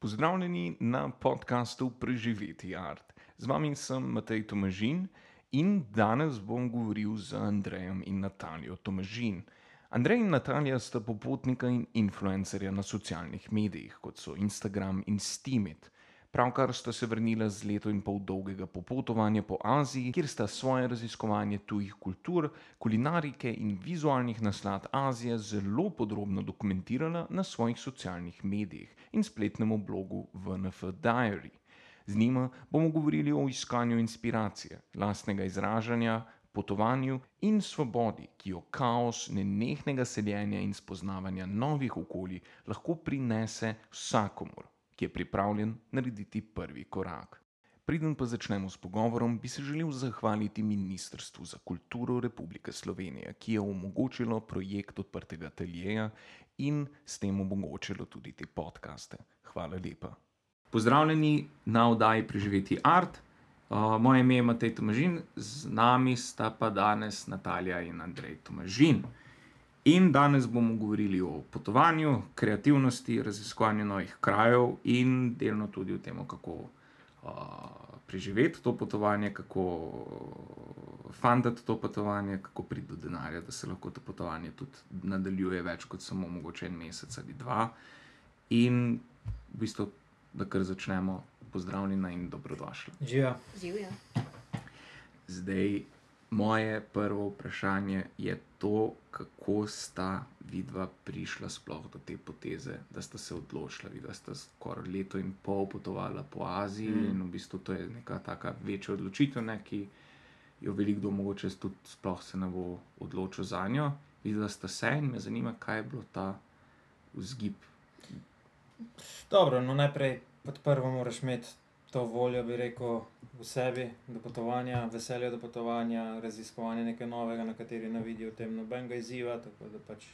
Pozdravljeni na podkastu Preživeti art. Z vami sem Matej Tomažin in danes bom govoril z Andrejem in Natalijo Tomažin. Andrej in Natalija sta popotnika in influencerja na socialnih medijih, kot so Instagram in Steamit. Pravkar sta se vrnila z leto in pol dolgega popotovanja po Aziji, kjer sta svoje raziskovanje tujih kultur, kulinarike in vizualnih naslad Azije zelo podrobno dokumentirala na svojih socialnih medijih in spletnem blogu VNF Diary. Z njima bomo govorili o iskanju inspiracije, lastnega izražanja, potovanju in svobodi, ki jo kaos nenehnega seljenja in spoznavanja novih okolij lahko prinese vsakomur ki je pripravljen narediti prvi korak. Preden pa začnemo s pogovorom, bi se želel zahvaliti Ministrstvu za kulturo Republike Slovenije, ki je omogočilo projekt odprtega ateljeja in s tem omogočilo tudi te podkaste. Hvala lepa. Pozdravljeni na oddaji Preživeti art. Uh, moje ime je Matej Tomažin, z nami sta pa danes Natalija in Andrej Tomažin. In danes bomo govorili o potovanju, kreativnosti, raziskovanju novih krajev in delno tudi o tem, kako uh, preživeti to potovanje, kako fantati to potovanje, kako priti do denarja, da se lahko to potovanje tudi nadaljuje več kot samo mogoče en mesec ali dva. In v bistvu, da kar začnemo, pozdravljena in dobrodošla. Živijo. Živijo. Zdaj, moje prvo vprašanje je to, kako sta vidva prišla sploh do te poteze, da sta se odločila, da sta skoraj leto in pol potovala po Aziji mm. in v bistvu to je neka taka večja odločitev, ne, ki jo veliko mogoče tudi sploh se ne bo odločil za njo. Videla sta se in me zanima, kaj je bilo ta vzgib. Dobro, no najprej pod prvo moraš imeti to voljo, bi rekel, v sebi, do potovanja, veselje do potovanja, raziskovanje nekaj novega, na kateri ne vidijo v tem nobenega izziva, tako da pač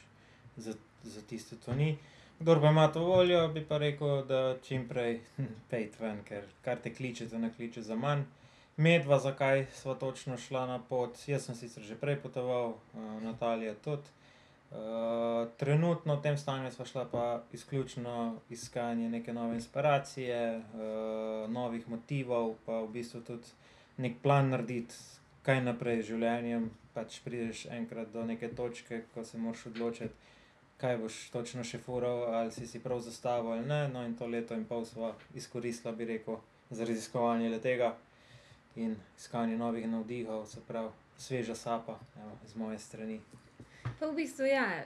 za, za tiste to ni. Kdor pa ima to voljo, bi pa rekel, da čim prej pejte ven, ker kar te kliče, te ne kliče za manj. Medva, zakaj smo točno šla na pot? Jaz sem sicer že prej potoval, uh, Natalija tudi. Uh, trenutno v tem stanju smo šla pa izključno iskanje neke nove inspiracije, uh, novih motivov, pa v bistvu tudi nek plan narediti, kaj naprej z življenjem. Pač prideš enkrat do neke točke, ko se moraš odločiti, kaj boš točno še fural, ali si si prav zastavil ali ne. No, in to leto in pol smo izkoristili, bi rekel, za raziskovanje tega in iskanje novih navdihov, se pravi, sveža sapa, evo, z moje strani. Pa v bistvu, ja,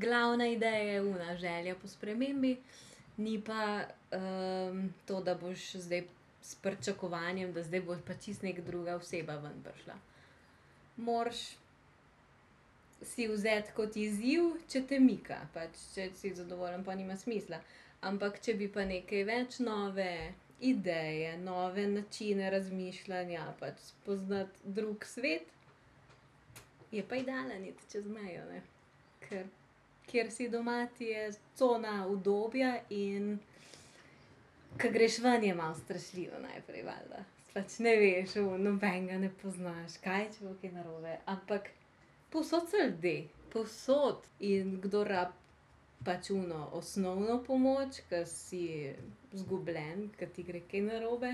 glavna ideja je ena želja po spremembi, ni pa um, to, da boš zdaj s pričakovanjem, da zdaj boš pa čist neka druga oseba ven prišla. Morš si vzeti kot izziv, če te mika, pač, če si zadovoljen, pa nima smisla. Ampak če bi pa nekaj več nove ideje, nove načine razmišljanja, pač spoznati drug svet je pa idealen iti čez mejo, ne? ker kjer si doma, ti je cona udobja in ko greš ven, je malo strašljivo najprej, valjda. Pač ne veš, nobenega ne poznaš, kaj če bo kaj narobe. Ampak povsod so ljudje, povsod in kdo rab. Pač uno osnovno pomoč, ki si izgubljen, ki ti gre kaj narobe,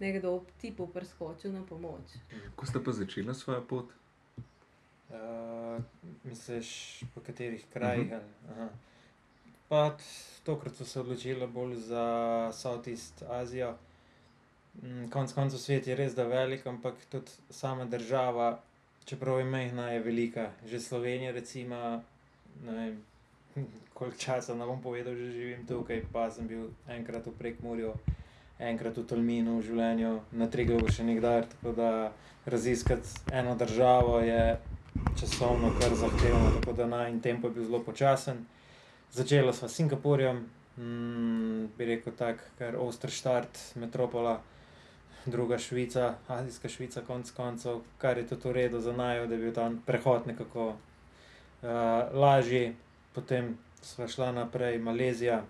nekdo ti bo priskočil na pomoč. Ko ste pa začeli svojo pot? Uh, misliš, po katerih krajih? Uh -huh. Pa tokrat so se odločili bolj za Southeast Azijo. Mm, konec koncev svet je res da velik, ampak tudi sama država, čeprav je mehna, je velika. Že Slovenija, recimo, ne vem, koliko časa ne bom povedal, že živim tukaj, pa sem bil enkrat v Prekmurju. Enkrat v Tolminu v življenju, na Triglavu še nekdaj, tako da raziskati eno državo je časovno kar zahtevno, tako da naj in tempo je bil zelo počasen. Začela sva s Singapurjem, mm, bi rekel tako, ker oster štart, metropola, druga Švica, Azijska Švica, konec koncev, kar je tudi v redu za naj, da je bil tam prehod nekako uh, lažji. Potem sva šla naprej Malezija,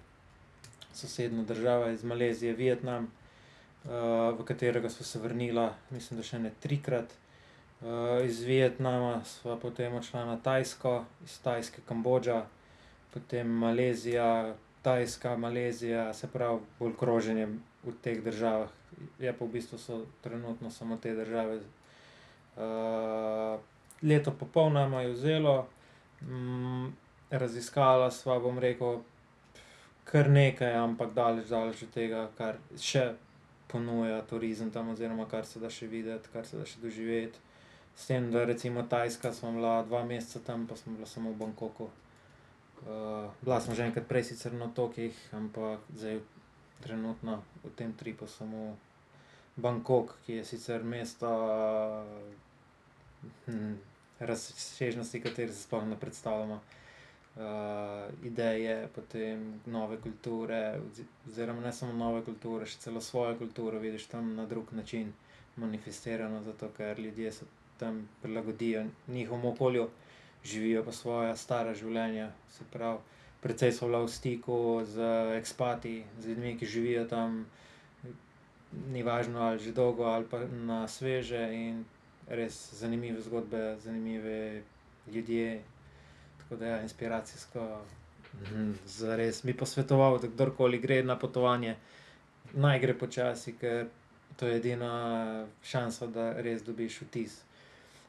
sosednja država iz Malezije, Vietnam, uh, v katerega sva se vrnila, mislim, da še ne trikrat. Uh, iz Vietnama smo potem odšli na Tajsko, iz Tajske Kambodža, potem Malezija, Tajska, Malezija, se pravi, bolj kroženje v teh državah. Je pa v bistvu so trenutno samo te države. Uh, leto pa pol nam je vzelo, mm, raziskala sva, bom rekel, kar nekaj, ampak daleč, daleč od tega, kar še ponuja turizem tam, oziroma kar se da še videti, kar se da še doživeti. S tem, da recimo Tajska smo bila dva meseca tam, pa smo bila samo v Bangkoku. Uh, bila sem že enkrat prej sicer na otokih, ampak zdaj trenutno v tem tripu samo Bangkok, ki je sicer mesto hm, razsežnosti, kateri se sploh ne predstavljamo. Uh, ideje, potem nove kulture, oziroma ne samo nove kulture, še celo svojo kulturo vidiš tam na drug način manifestirano, zato ker ljudje se tam prilagodijo njihovemu okolju, živijo pa svoje stare življenje. Se pravi, precej so bila v stiku z ekspati, z ljudmi, ki živijo tam, ni važno ali že dolgo ali pa na sveže in res zanimive zgodbe, zanimivi ljudje. Tako da je inspiracijsko. Mhm. Zares bi posvetoval, da kdorkoli gre na potovanje, naj gre počasi, ker to je edina šansa, da res dobiš vtis.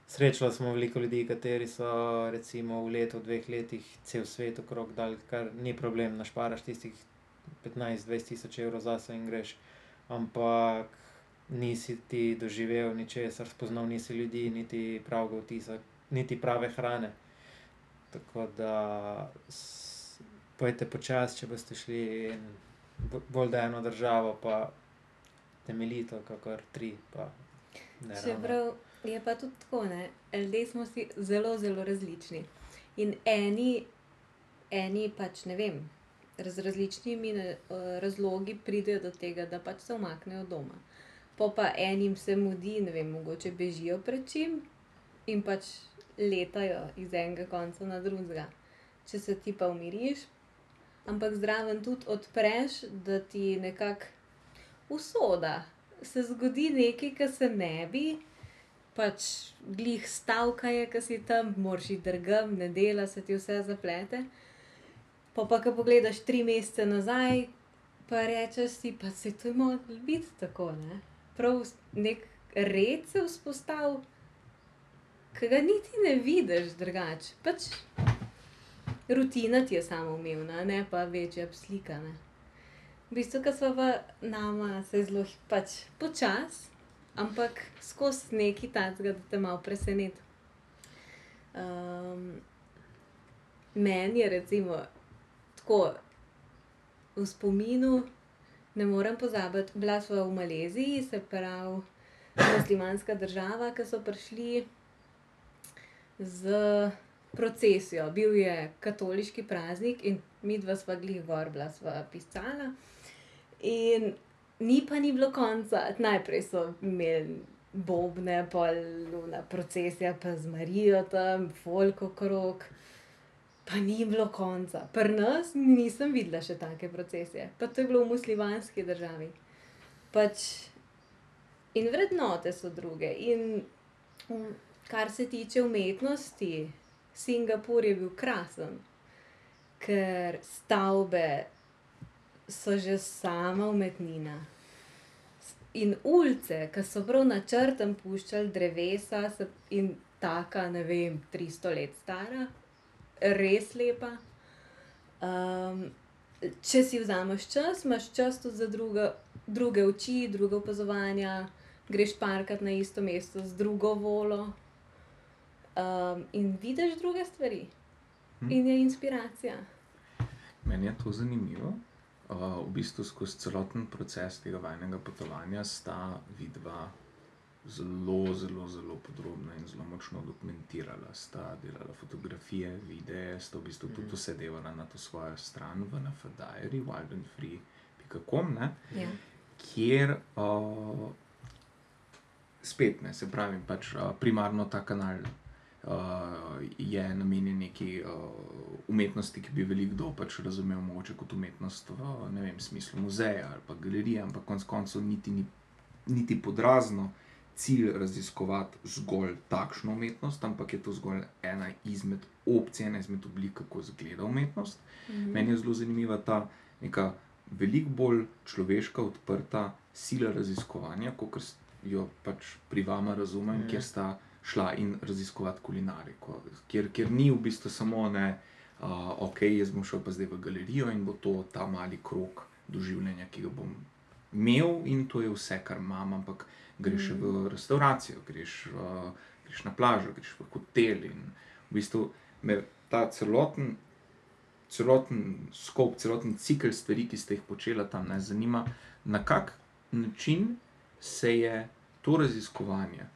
Srečali smo veliko ljudi, kateri so recimo v letu, dveh letih cel svet okrog dal, kar ni problem, našparaš tistih 15-20 tisoč evrov zase in greš. Ampak nisi ti doživel ničesar, spoznal nisi ljudi, niti pravega vtisa, niti prave hrane. Tako da pojete počasi, če boste šli in bolj da eno državo, pa temeljito, kakor tri. Čeprav je pa tudi tako, ne, ljudje smo si zelo, zelo različni. In eni, eni pač ne vem, z različnimi razlogi pridejo do tega, da pač se umaknejo doma. Po pa enim se mudi, ne vem, mogoče bežijo pred čim in pač letajo iz enega konca na drugega. Če se ti pa umiriš, ampak zraven tudi odpreš, da ti nekako usoda, se zgodi nekaj, kar se ne bi, pač glih stavka je, ki si tam, moraš iti drgem, ne dela se ti vse zaplete. Po pa, ko pogledaš tri mesece nazaj, pa rečeš si, pa se to moglo biti tako, ne. Prav neki red se vzpostavi ki ga niti ne vidiš drugače. Pač rutina ti je samoumevna, ne pa večja slika. V bistvu, ke sva pa nama se zelo pač počasi, ampak skozi nekaj takega, da te malo preseneti. meni je recimo tako v spominu, ne morem pozabiti, bila sva v Maleziji, se pravi muslimanska država, ke so prišli s procesijo. Bil je katoliški praznik in midva sva glih gor bila, sva pisala. In ni pa ni bilo konca, najprej so imeli bobne, pol ona procesija pa z Marijo tam, folk okrog. Pa ni bilo konca. Pri nas nisem videla še take procesije. Pa to je bilo v muslimanski državi. Pač in vrednote so druge in, kar se tiče umetnosti, Singapur je bil krasen. Ker stavbe so že sama umetnina. In ulice, ke so prav načrtno puščali drevesa in taka, ne vem, tristo let stara, res lepa. če si vzameš čas, imaš čas tudi za druge oči, druga opazovanja, greš parkat na isto mesto z drugo volo. in vidiš druge stvari. In je inspiracija. Meni je to zanimivo. V bistvu skozi celoten proces tega vajinega potovanja sta vidva zelo, zelo, zelo podrobno in zelo močno dokumentirala. Sta delala fotografije, videe, sta v bistvu tudi vse devala na to svojo stran VNF diary, wild and free pika com, ne. Ja. Kjer, spet, ne, saj pravim, pač, primarno ta kanal, je namenjen neki, umetnosti, ki bi velikokdo pač razumel mogoče kot umetnost v, ne vem, smislu muzeja ali pa galerije, ampak konec koncev niti ni niti pod razno cilj raziskovati zgolj takšno umetnost, ampak je to zgolj ena izmed opcij, ena izmed oblik, kako izgleda umetnost. Meni je zelo zanimiva ta neka veliko bolj človeška, odprta sila raziskovanja, kot jo pač pri vama razumem, mm. kjer sta šla in raziskovati kulinariko, kjer, kjer ni v bistvu samo ne, uh, ok, jaz bom šel pa zdaj v galerijo in bo to ta mali krok doživljanja, ki ga bom imel, in to je vse, kar imam, ampak greš mm. v restauracijo, greš, uh, greš na plažo, greš v hotel in v bistvu me ta celoten. Celoten skop, celoten cikl stvari, ki ste jih počela tam, ne zanima, na kak način se je to raziskovanje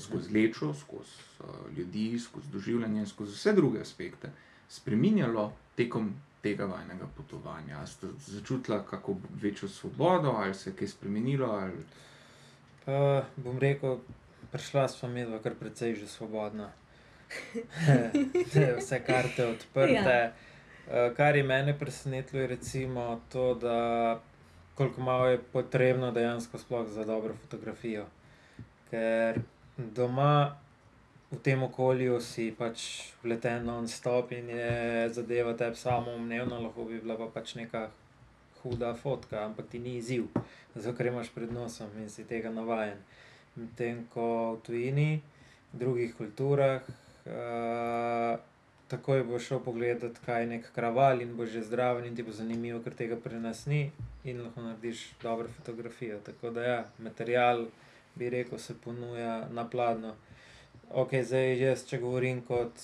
skozi lečo, skozi uh, ljudi, skozi doživljanje, skozi vse druge aspekte spremenjalo tekom tega vajnega potovanja. Ali ste začutili kako večjo svobodo, ali se je kaj spremenilo? Ali... Uh, bom rekel, prišla smo mi dva kar precej že svobodna. Vse karte odprte. Ja. Uh, kar je mene presenetilo, je recimo to, da koliko malo je potrebno dejansko sploh za dobro fotografijo. Ker doma v tem okolju si pač vleten non-stop in je zadeva tebi samo umnevno, lahko bi bila pa pač neka huda fotka, ampak ti ni izziv, zato ker imaš pred nosom in si tega navajen. Medtem ko v tujini, v drugih kulturah. Uh, takoj bo šel pogledat, kaj je nek kraval in bo že zdrav, in ti bo zanimivo, ker tega pri nas ni, in lahko narediš dobro fotografijo. Tako da, ja, material, bi rekel, se ponuja na pladnju. Ok, zdaj jaz, če govorim kot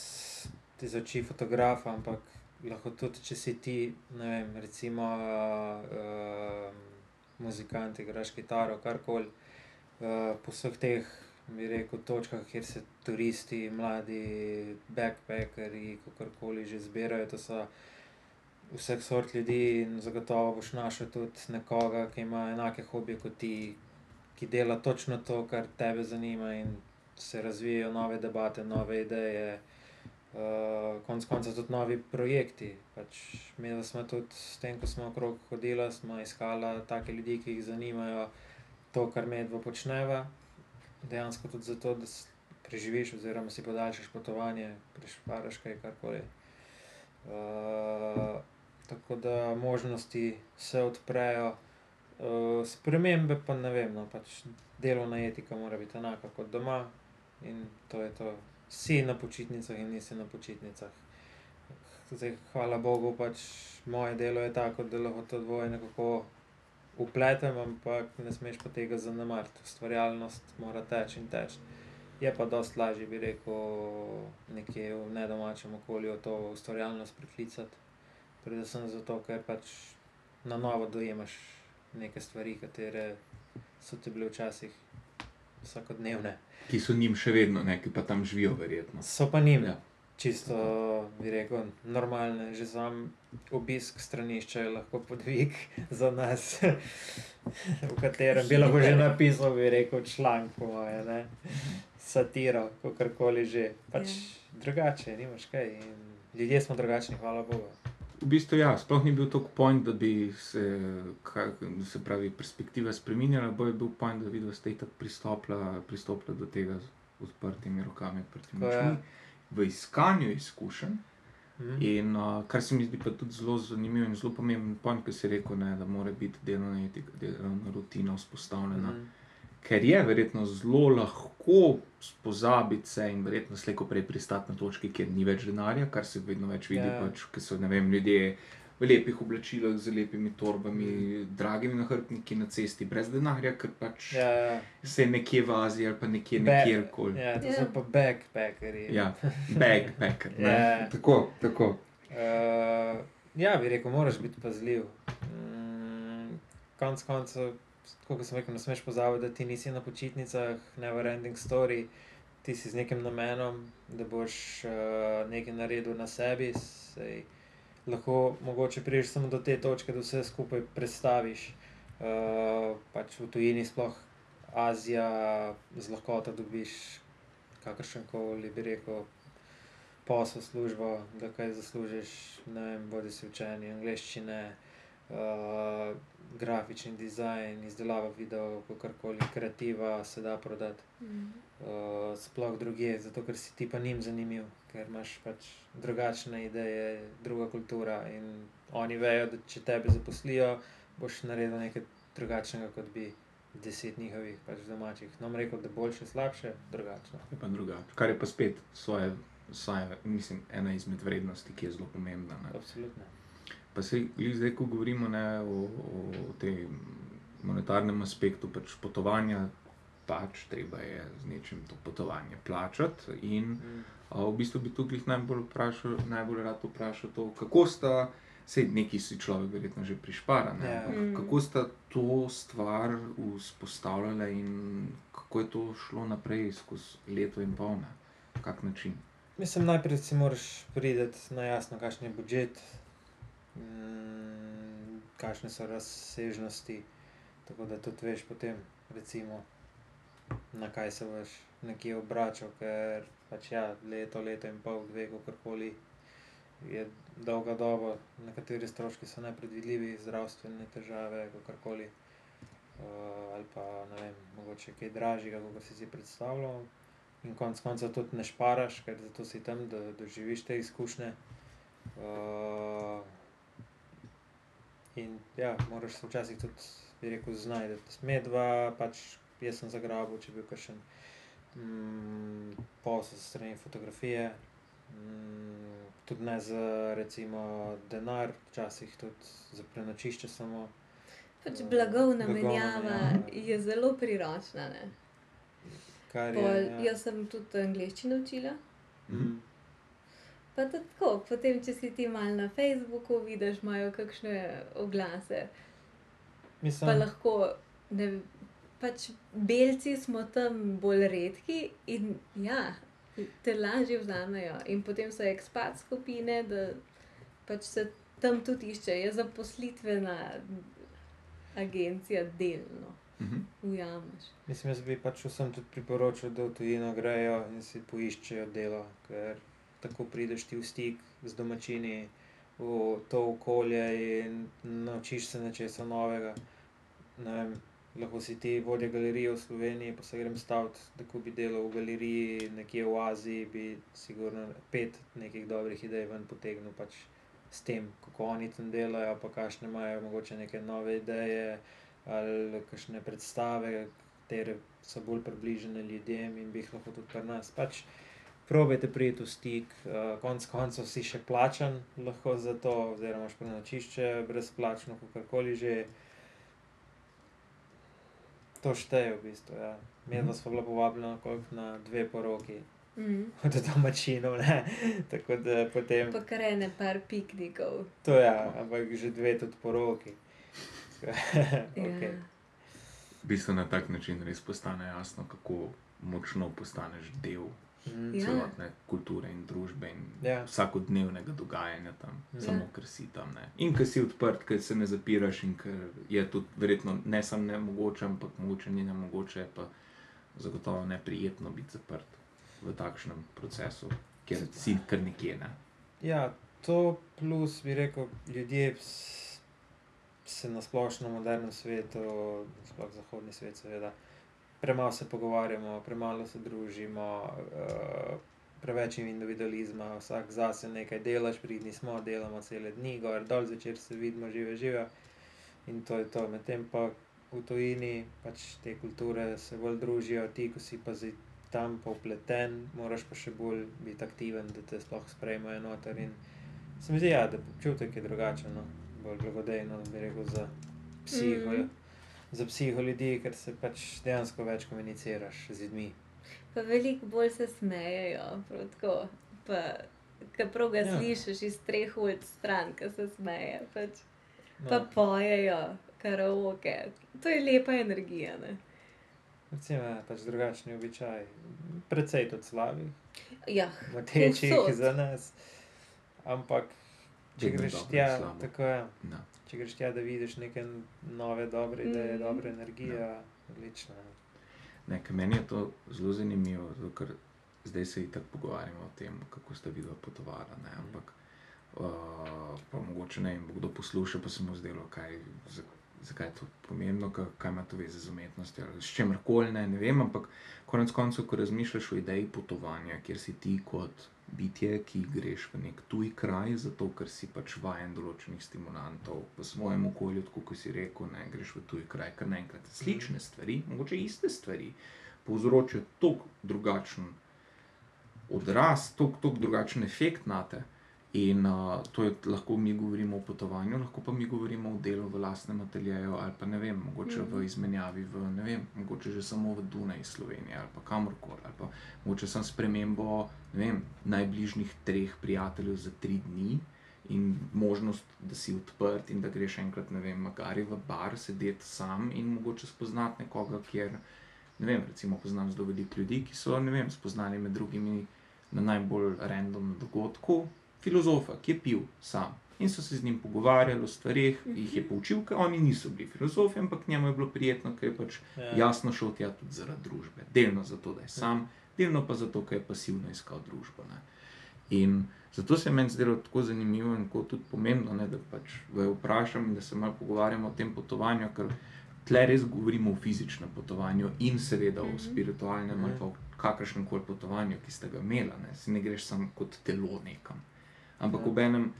ti z oči fotografa, ampak lahko tudi, če si ti, ne vem, recimo uh, muzikant, igraš kitaro, karkoli, uh, po vseh teh bi rekel, točkah, kjer se turisti, mladi, backpackeri, kakorkoli že zbirajo. To so vseh sort ljudi in zagotovo boš našel tudi nekoga, ki ima enake hobije kot ti, ki dela točno to, kar tebe zanima in se razvijajo nove debate, nove ideje. Uh, konc konca tudi novi projekti. Pač, mi smo tudi s tem, ko smo okrog hodili, smo iskali take ljudi, ki jih zanimajo to, kar medvo počneva dejansko tudi zato, da preživiš, oziroma si podaljšaš potovanje, prešparaš kaj karkoli. Uh, tako da možnosti se odprejo, uh, spremembe pa ne vem. No, pač delovna etika mora biti enaka kot doma in to je to. Si na počitnicah in nisi na počitnicah. Zdaj, hvala Bogu, pač moje delo je tako, da lahko to dvoje nekako upletem, ampak ne smeš pa tega zanemariti. Ustvarjalnost mora teči in teči. Je pa dosti lažje, bi rekel, nekje v nedomačem okolju to ustvarjalnost priklicati. Predvsem zato, ker pač na novo dojemaš neke stvari, katere so ti bile včasih vsakodnevne. Ki so njim še vedno, neki pa tam živijo, verjetno. So pa njim. Ja čisto, bi rekel, normalne, že sam obisk stranišča je lahko podvig za nas, v katerem bi lahko že napisal, bi rekel, članek, moje, ne, satiro, kakorkoli že. Pač ja. drugače, nimaš kaj. In ljudje smo drugačni, hvala Bogu. V bistvu, ja, sploh ni bil tako point, da bi se, kaj, se pravi, perspektiva spremenila, bolj je bil point, da, da ste tako pristopili do tega z odprtimi rokami, odprtimi očmi v iskanju izkušenj. Mm. In uh, kar se mi zdi pa tudi zelo zanimivo in zelo pomemben point, ki si rekel, ne, da mora biti delovna etika, delovna rutina vzpostavljena. Mm. Ker je verjetno zelo lahko pozabiti se in verjetno slejko prej pristati na točki, kjer ni več denarja, kar se vedno več vidi, yeah. Ja. pač, ker so vem, ljudje v lepih oblačilih, z lepimi torbami, mm. dragimi nahrbtniki na cesti, brez denarja, ker pač ja, ja. se nekje v Aziji ali pa nekje kjerkoli. Ja, to ja. so pa backpackeri. Ja, backpacker. ja. Tako, tako. Uh, ja, bi rekel, moraš biti pazljiv. Mm, konc koncev, kot sem rekel, ne smeš pozabiti, da ti nisi na počitnicah, never ending story. Ti si z nekim namenom, da boš uh, nekaj naredil na sebi, sej, lahko mogoče priješ samo do te točke, da vse skupaj predstaviš. Uh, pač v tujini, sploh Azija, z lahkoto dobiš kakršen koli, bi rekel, posel, službo, da kaj zaslužiš, ne vem, bodi si učenje angleščine. Uh, grafični dizajn, izdelava videov, kakorkoli kreativa se da prodati. Mm. Uh, sploh druge, zato ker si ti pa njim zanimiv, ker imaš pač drugačne ideje, druga kultura in oni vejo, da če tebe zaposlijo, boš naredil nekaj drugačnega, kot bi deset njihovih pač domačih. No, rekel, da boljše, slabše, drugačno. Je pa drugače. Kar je pa spet svoje, svoje, mislim, ena izmed vrednosti, ki je zelo pomembna. Ne. Absolutno. Pa se zdaj, ko govorimo ne, o, o tem monetarnem aspektu pač potovanja, pač treba je z nečim to potovanje plačati. In Mm. a, v bistvu bi tukaj najbolj, vprašal, najbolj rad vprašal to, kako sta. Sej neki si človek, verjetno že prišpara. ne, Ja. ampak Mm. Kako sta to stvar vzpostavljala in kako je to šlo naprej skozi leto in pol, na kak način? Mislim, najprej si moraš priti na jasno, kakšen je budžet, kakšne so razsežnosti. Tako da tudi veš potem, recimo, na kaj se boš nekje obračal, ker pač ja, leto, leto in pol, dve, kakorkoli je dolga doba, nekateri stroški so nepredvidljivi, zdravstvene težave, kakorkoli. Uh, ali pa ne vem, mogoče kaj dražjega, kot si si predstavljal. In konec koncev tudi ne šparaš, ker zato si tam, da doživiš te izkušnje. Uh, in ja, moraš se včasih tudi, bi rekel, znajti. Medva, pač jaz sem zagrabil, če bi bil kakšen mm, posel s strani fotografije. Mm, tudi ne za recimo denar, včasih tudi za prenočišče samo. Pač Mm, blagovna blagovna menjava menjava. je zelo priročna. Ne? Kar je, Pol, ja. jaz sem tudi angliščino učila. Mhm. Pa tudi tako, potem, če si ti mal na Facebooku, vidiš, imajo kakšne oglase. Pa Mislim, lahko, ne, pač belci smo tam bolj redki in ja, te lažje vzamejo. In potem so ekspat skupine, da pač se tam tudi išče, je zaposlitvena agencija delno, Mhm. ujameš. mislim, jaz bi pač vsem tudi priporočil, da v tujino grejo in si poiščejo delo, ker tako prideš ti v stik z domačini, v to okolje in naučiš se nečesa novega. Ne vem, lahko si ti vodja galerije v Sloveniji, pa se grem staviti, da ko bi delal v galeriji nekje v Aziji, bi sigurno pet nekih dobrih idej ven potegnil pač s tem, kako oni tam delajo, pa kakšne imajo mogoče neke nove ideje ali kakšne predstave, katere so bolj približene ljudem in bi jih lahko tudi pri nas. Pač probajte priti v stik, uh, konec koncev si še plačan lahko za to, oziroma imaš prenočišče brezplačno, kakorkoli že. To šteje v bistvu. Ja. Medva smo bila povabljena koliko na dve poroki Mm. od domačinov, ne. Tako da potem. Pa kar ene par piknikov. To je, ja, ampak že dve tudi poroki. okay. Ja. V bistvu na tak način res postane jasno, kako močno postaneš del Mm. Ja. celotne kulture in družbe in Ja. vsakodnevnega dogajanja tam, Ja. samo ker si tam. Ne. In ker si odprt, ker se ne zapiraš, in ker je tudi verjetno ne samo ne mogoče, ampak mogoče ni ne mogoče, pa zagotovo neprijetno biti zaprt v takšnem procesu, ker si kar nekje. Ne. Ja, to plus bi rekel, ljudje se na splošno v modernem svetu, sploh zahodni svet, seveda, premalo se pogovarjamo, premalo se družimo, uh, preveč je individualizma, vsak zase nekaj delaš, pridni smo, delamo cele dni, gor dol zvečer se vidimo, žive, žive. In to je to. Medtem pa v tujini pač te kulture se bolj družijo, ti, ko si pa zdaj tam pa upleten, moraš pa še bolj biti aktiven, da te sploh sprejmejo noter. In se mi zdi, ja, da občutek je drugačen, no? bolj blagodejno, bi rekel, za psiho. Mm. Za psiho ljudi, ker se pač dejansko več komuniciraš z ljudmi. Pa veliko bolj se smejejo, prav tako. Pa, Ker prav ga Ja. ja. slišiš iz treh ulic stran, ki se smeje. Pač. No, Pa pojejo, karaoke. To je lepa energija. Ne? recimo, ja, pač drugačni običaj. Predvsej tudi slabi, Ja, motečih za nas. Ampak, če Vedno greš tja, tako je. No. Če greš tja, da vidiš neke nove, dobre ideje, mm. dobre energije, odlično. ja. Ne, meni je to zelo zanimivo, zato ker zdaj se itak pogovarjamo o tem, kako sta videla potovala. Ne, ampak uh, pa mogoče ne, in bo kdo poslušal, pa se mu zdelo, kaj, za, zakaj je to pomembno, ka- kaj ima to veze z umetnostjo, ali s čemerkoli ne, ne vem, ampak konec koncev, ko razmišljaš o ideji potovanja, kjer si ti kot bitje, ki greš v nek tuj kraj, zato ker si pač vajen določenih stimulantov v svojem okolju, tako kot si rekel, ne greš v tuj kraj, kar naenkrat slične stvari, mogoče iste stvari, povzročijo tako drugačen odraz, tako drugačen efekt na te. In uh, to je lahko mi govorimo o potovanju, lahko pa mi govorimo o delu v lastnem ateljeju, ali pa ne vem, mogoče v izmenjavi, v, ne vem, mogoče že samo v Dunaj, Sloveniji ali pa kamorkoli, ali pa mogoče sem spremembo vem, najbližjih treh prijateljev za tri dni in možnost, da si odprt in da greš enkrat, ne vem, magari v bar, sedeti sam in mogoče spoznati nekoga, kjer, ne vem, recimo poznam zelo veliko ljudi, ki so, ne vem, spoznali med drugimi na najbolj random dogodku filozofa, ki je pil sam. In so se z njim pogovarjali o stvarih, jih je poučil, ker oni niso bili filozofi, ampak njemu je bilo prijetno, ker je pač Ja. jasno šel tja tudi zaradi družbe. Delno zato, da je sam, delno pa zato, ker je pasivno iskal družbo. Ne. In zato se je meni zdelo tako zanimivo in tako tudi pomembno, ne, da pač vaju vprašam in da se malo pogovarjamo o tem potovanju, ker tle res govorimo o fizičnem potovanju in seveda o spiritualnem ali pa o kakršnem koli potovanju, ki ste ga imeli. Ne. Si ne greš samo kot telo nekam. Ampak Ja. obenem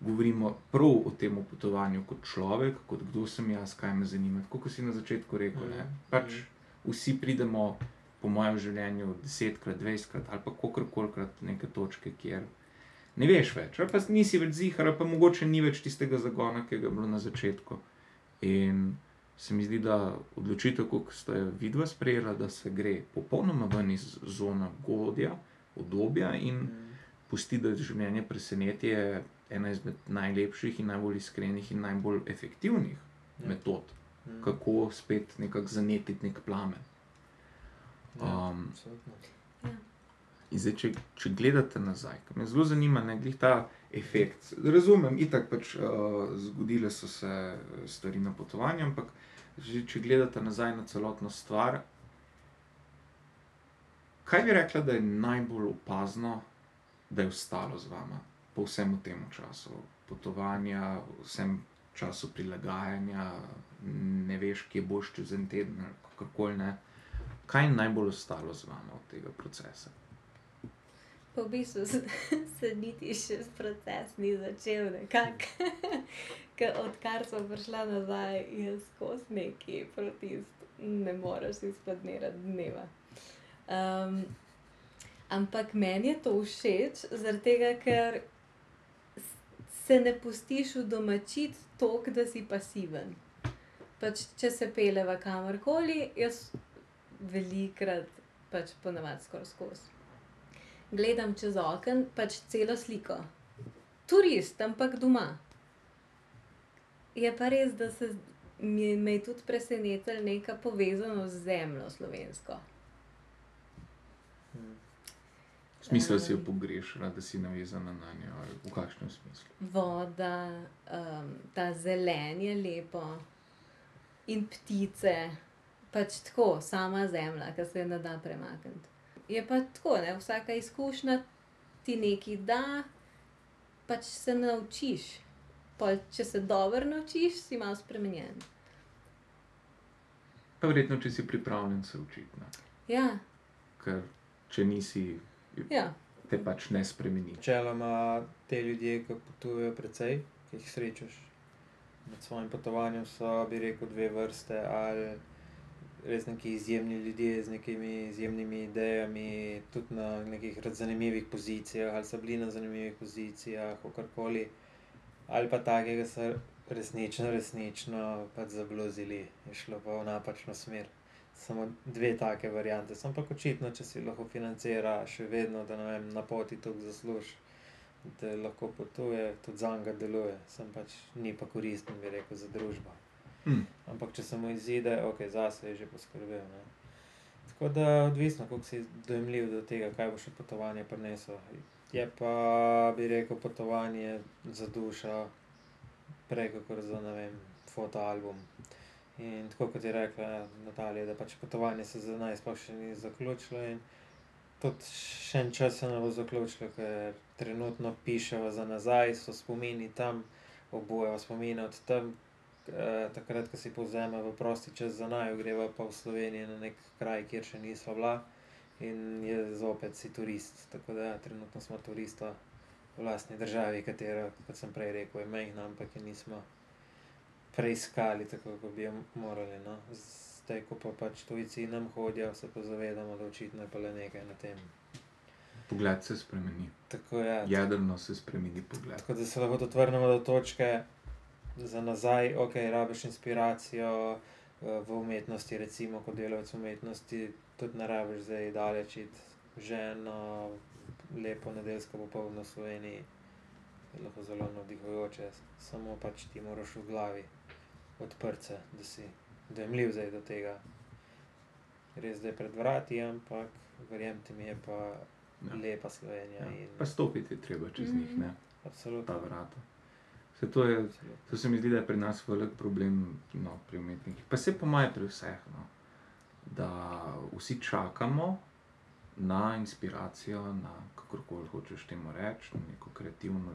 govorimo prav o tem potovanju kot človek, kot kdo sem jaz, kaj me zanima. Tako kot si na začetku rekel, ne, Mhm. pač vsi pridemo, po mojem življenju, desetkrat, dvajsetkrat ali pa kakorkolikrat do neke točke, kjer ne veš več, ali pa nisi več zihar, ali pa mogoče ni več tistega zagona, ki ga je bilo na začetku. In se mi zdi, da odločitev, kot ste jo vidva sprejela, da se gre popolnoma ven iz zone godja, obdobja in Mm. Pusti, da življenje preseneti, je ena izmed najlepših in najbolj iskrenih in najbolj efektivnih Ja. metod, Mm. kako spet nekako zanetiti nek plamen. Ja, Um, absolutno. In zdaj, če, če gledate nazaj, me zelo zanima, ne glede ta efekt. Razumem, itak pač uh, zgodile so se stvari na potovanju, ampak že, če gledate nazaj na celotno stvar, kaj bi rekla, da je najbolj opazno, da je ostalo z vama po vsem tem času potovanja, vsem času prilagajanja, ne veš, kje boš čez en teden ali kakorkoli ne. Kaj je najbolj ostalo z vama od tega procesa? Pa v bistvu se, niti še proces ni začel, nekako. Odkar sem prišla nazaj, je skozi neki protest, ne moreš izpodnirati dneva. Um, ampak meni je to všeč, tega, ker se ne pustiš udomačiti toliko, da si pasiven. Pač, če se peleva kamorkoli, jaz velikrat, pač ponavadi skoraj skozi gledam čez okno, pač celo sliko. Turist, ampak doma. Je pa res, da se mi, me je tudi presenetilo neka povezanost z zemljo slovensko. Mm. V smislu, da si jo pogrešala, da si navezana na njo, ali v kakšnem smislu. Voda, um, ta zelen je lepo in ptice, pač tako, sama zemlja, ki se je ne da premakniti. Je pa tako, ne, vsaka izkušnja ti nekaj da, pač se naučiš. Pol, če se dobro naučiš, si malo spremenjen. Pa verjetno, če si pripravljen se učiti? Ja, ker če nisi, ja. te pač ne spremeni. Načeloma te ljudje, ki potujejo precej, ki jih srečaš med svojim potovanjem, so, bi rekel, dve vrste. Ali res neki izjemni ljudje z nekimi izjemnimi idejami, tudi na nekih zanimivih pozicijah, ali so bili na zanimivih pozicijah, kakorkoli. Ali pa take, ki so resnično, resnično pač zabluzili, je šlo pa v napačno smer. Samo dve take variante. Sem pa očitno, če si lahko financira, še vedno, da vem, na poti toliko zasluži, da lahko potuje, tudi za njega deluje, sem pač ni pa koristen, bi rekel, za družbo. Hm. Ampak če se mu izide, ok, zase je že poskrbel. Ne. Tako da odvisno, koliko si dojemljiv do tega, kaj bo še potovanje prineslo. Je pa, bi rekel, potovanje za dušo, prej kot za, ne vem, fotoalbum. In tako kot je rekla Natalija, da pač potovanje se za naj sploh še ni zaključilo in tudi še en čas se ne bo zaključilo, ker trenutno pišemo za nazaj, so spomini tam, obujemo spomine od tam, eh, takrat, ko si povzema v prosti čas za naj, greva pa v Sloveniji na nek kraj, kjer še nismo bila in je zopet si turist. Tako da ja, trenutno smo turista v lastni državi, katera, kot sem prej rekel, je mehna, ampak je nismo preiskali tako, kot bi jo morali. No. Zdaj, ko pa pač tujci nam hodijo, se pa zavedamo, da očitno je pa le nekaj na tem. Pogled se spremeni. Tako, ja, Jedrno se spremeni pogled. Tako da se lahko tudi vrnemo do točke za nazaj, ok, rabiš inspiracijo eh, v umetnosti, recimo kot delavec umetnosti, tudi ne rabiš zdaj daleč iti ženo, lepo nedeljsko popoldne v Sloveniji, je lahko zelo navdihujoče, samo pač ti moraš v glavi odprt da si dojemljiv zdaj do tega. Res da je pred vrati, ampak verjemite mi, je pa Ja. lepa Slovenija Ja. in Pa stopiti je treba čez njih, ne, ta absolutno. vrata. Se to, je, absolutno. to se mi zdi, da je pri nas velik problem no, pri umetnikih. Pa se po mojem pri vseh, no, da vsi čakamo na inspiracijo, na kakorkoli hočeš temu reči, na neko kreativno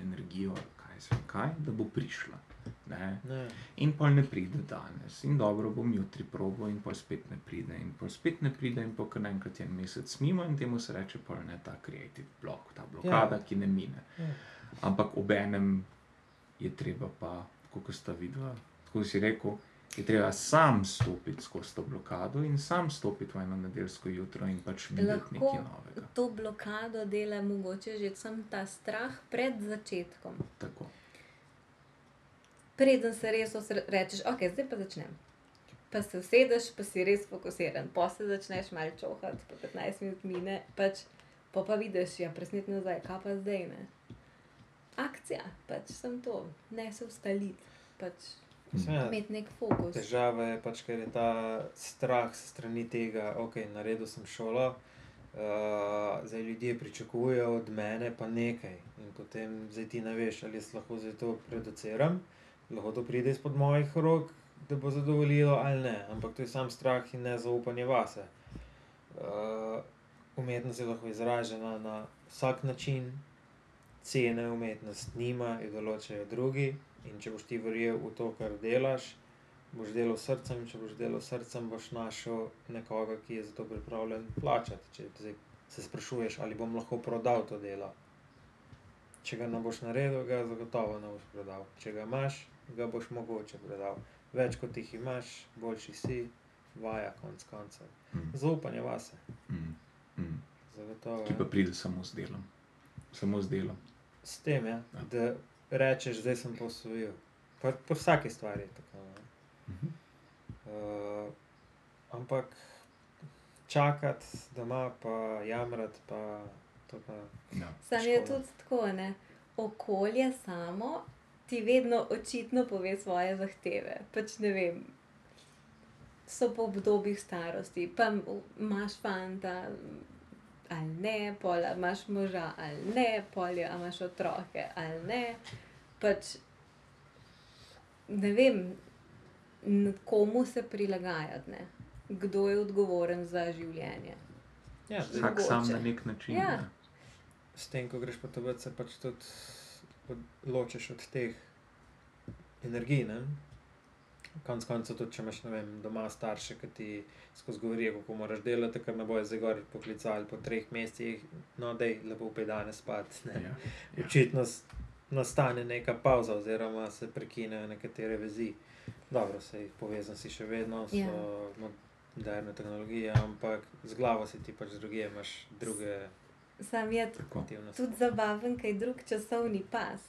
energijo, kaj se kaj, da bo prišla. Ne? Ne. In pol ne pride danes, in dobro bom jutri probo, in pol spet ne pride, in pol spet ne pride, in pol kar naenkrat je en mesec mimo, in temu se reče pol ne ta creative block, ta blokada, Ja. ki ne mine. Ja. Ampak obenem je treba pa, kot sta videla, tako si rekel, je treba sam stopiti skozi to blokado in sam stopiti v eno nedeljsko jutro in pač videti Lahko nekaj novega. to blokado dela mogoče že sam ta strah pred začetkom. Tako. Preden se res rečeš, ok, zdaj pa začnem. Pa se usedeš, pa si res fokusiran, pa se začneš malo čohati, pa 15 minut mine, pač pa pa vidiš, ja, presnet nazaj, kaj pa zdaj ne. Akcija, pač sem to, ne se ustaliti, pač ja, imeti nek fokus. Težava je pač, ker je ta strah s strani tega, ok, naredil sem šolo, uh, zdaj ljudje pričakujejo od mene pa nekaj. In potem zdaj ti ne veš, ali jaz lahko zdaj to produciram, lahko to pride izpod mojih rok, da bo zadovoljilo ali ne. Ampak to je sam strah in nezaupanje vase. Uh, umetnost je lahko izražena na vsak način, cene umetnost nima, jo določajo drugi. In če boš ti verjel v to, kar delaš, boš delal srcem, in če boš delal srcem, boš našel nekoga, ki je za to pripravljen plačati. Če zdaj se sprašuješ, ali bom lahko prodal to delo. Če ga ne boš naredil, ga zagotovo ne boš prodal. Če ga imaš, ga boš mogoče prodal. Več kot jih imaš, boljši si, vaja konc koncev. Mm. Zaupanje vase, Mm. Mm. zagotovo. Ki pa ja. pride samo z delom. Samo z delom. S tem, ja, Ja. da rečeš, zdaj sem posvojil. Pa, po vsaki stvari je tako. Ne? Mhm. Uh, ampak čakati doma, pa jamrati, pa to pa. Ja. Sam je Škoda. tudi tako, ne. Okolje samo ti vedno očitno pove svoje zahteve. Pač ne vem, so po obdobjih starosti, pa imaš fanta ali ne, pol imaš moža ali ne, pol imaš otroke ali ne. Pač ne vem, komu se prilagajati, ne. kdo je odgovoren za življenje. Ja, Vsak sam na nek način. Ja. ne. s tem, ko greš po tebi, se pač tudi ločiš od teh energij. Ne? Konec koncev, tudi če imaš ne vem, doma starše, ki ti skozi govorijo, kako moraš delati, ker ne bojo zdaj gor poklicali po treh mesecih, no, da je lepo pet danes spat. ne. Ja. Ja. Očitno s- nastane neka pauza, oziroma se prekinejo nekatere vezi. Dobro, se jih povezan si še vedno, so Ja. moderne tehnologije, ampak z glavo si ti pač druge, imaš druge Sam je Tako. tudi zabaven, kaj drug časovni pas.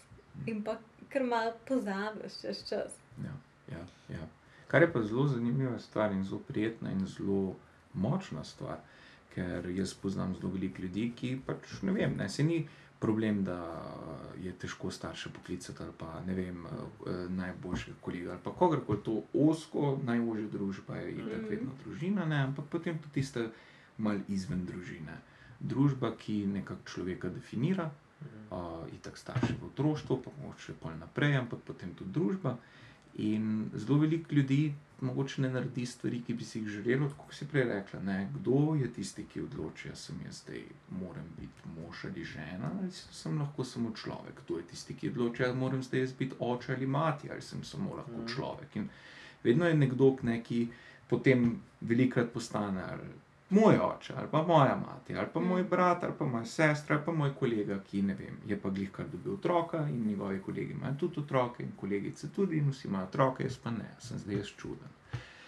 In pa kar malo pozabiš čez čas. Ja, ja, ja. Kar je pa zelo zanimiva stvar in zelo prijetna in zelo močna stvar, ker jaz poznam zelo veliko ljudi, ki pač ne vem, ne, se ni problem, da je težko starše poklicati ali pa ne vem, eh, najboljšega kolega ali pa kogarkoli to osko, najožja družba je itak Mhm. vedno družina, ne, ampak potem tudi tiste mal izven družine. Družba, ki nekako človeka definira, Mhm. uh, itak starši v otroštvu, pa mogoče pol naprej, ampak potem tudi družba. In zelo veliko ljudi mogoče ne naredi stvari, ki bi si jih želeli, kot si prej rekla. Ne? Kdo je tisti, ki odloča, da sem jaz zdaj, moram biti mož ali žena, ali sem lahko samo človek. Kdo je tisti, ki odloča, da moram zdaj jaz biti oče ali mati, ali sem samo lahko Mhm. človek. In vedno je nekdo, ne, ki potem velikrat postane ali moj oče, ali pa moja mati, ali pa moj Mm. brat, ali pa moja sestra, ali pa moj kolega, ki ne vem, je pa glih kar dobil otroka in njegovi kolegi imajo tudi otroke in kolegice tudi in vsi imajo otroke, jaz pa ne, sem zdaj jaz čuden.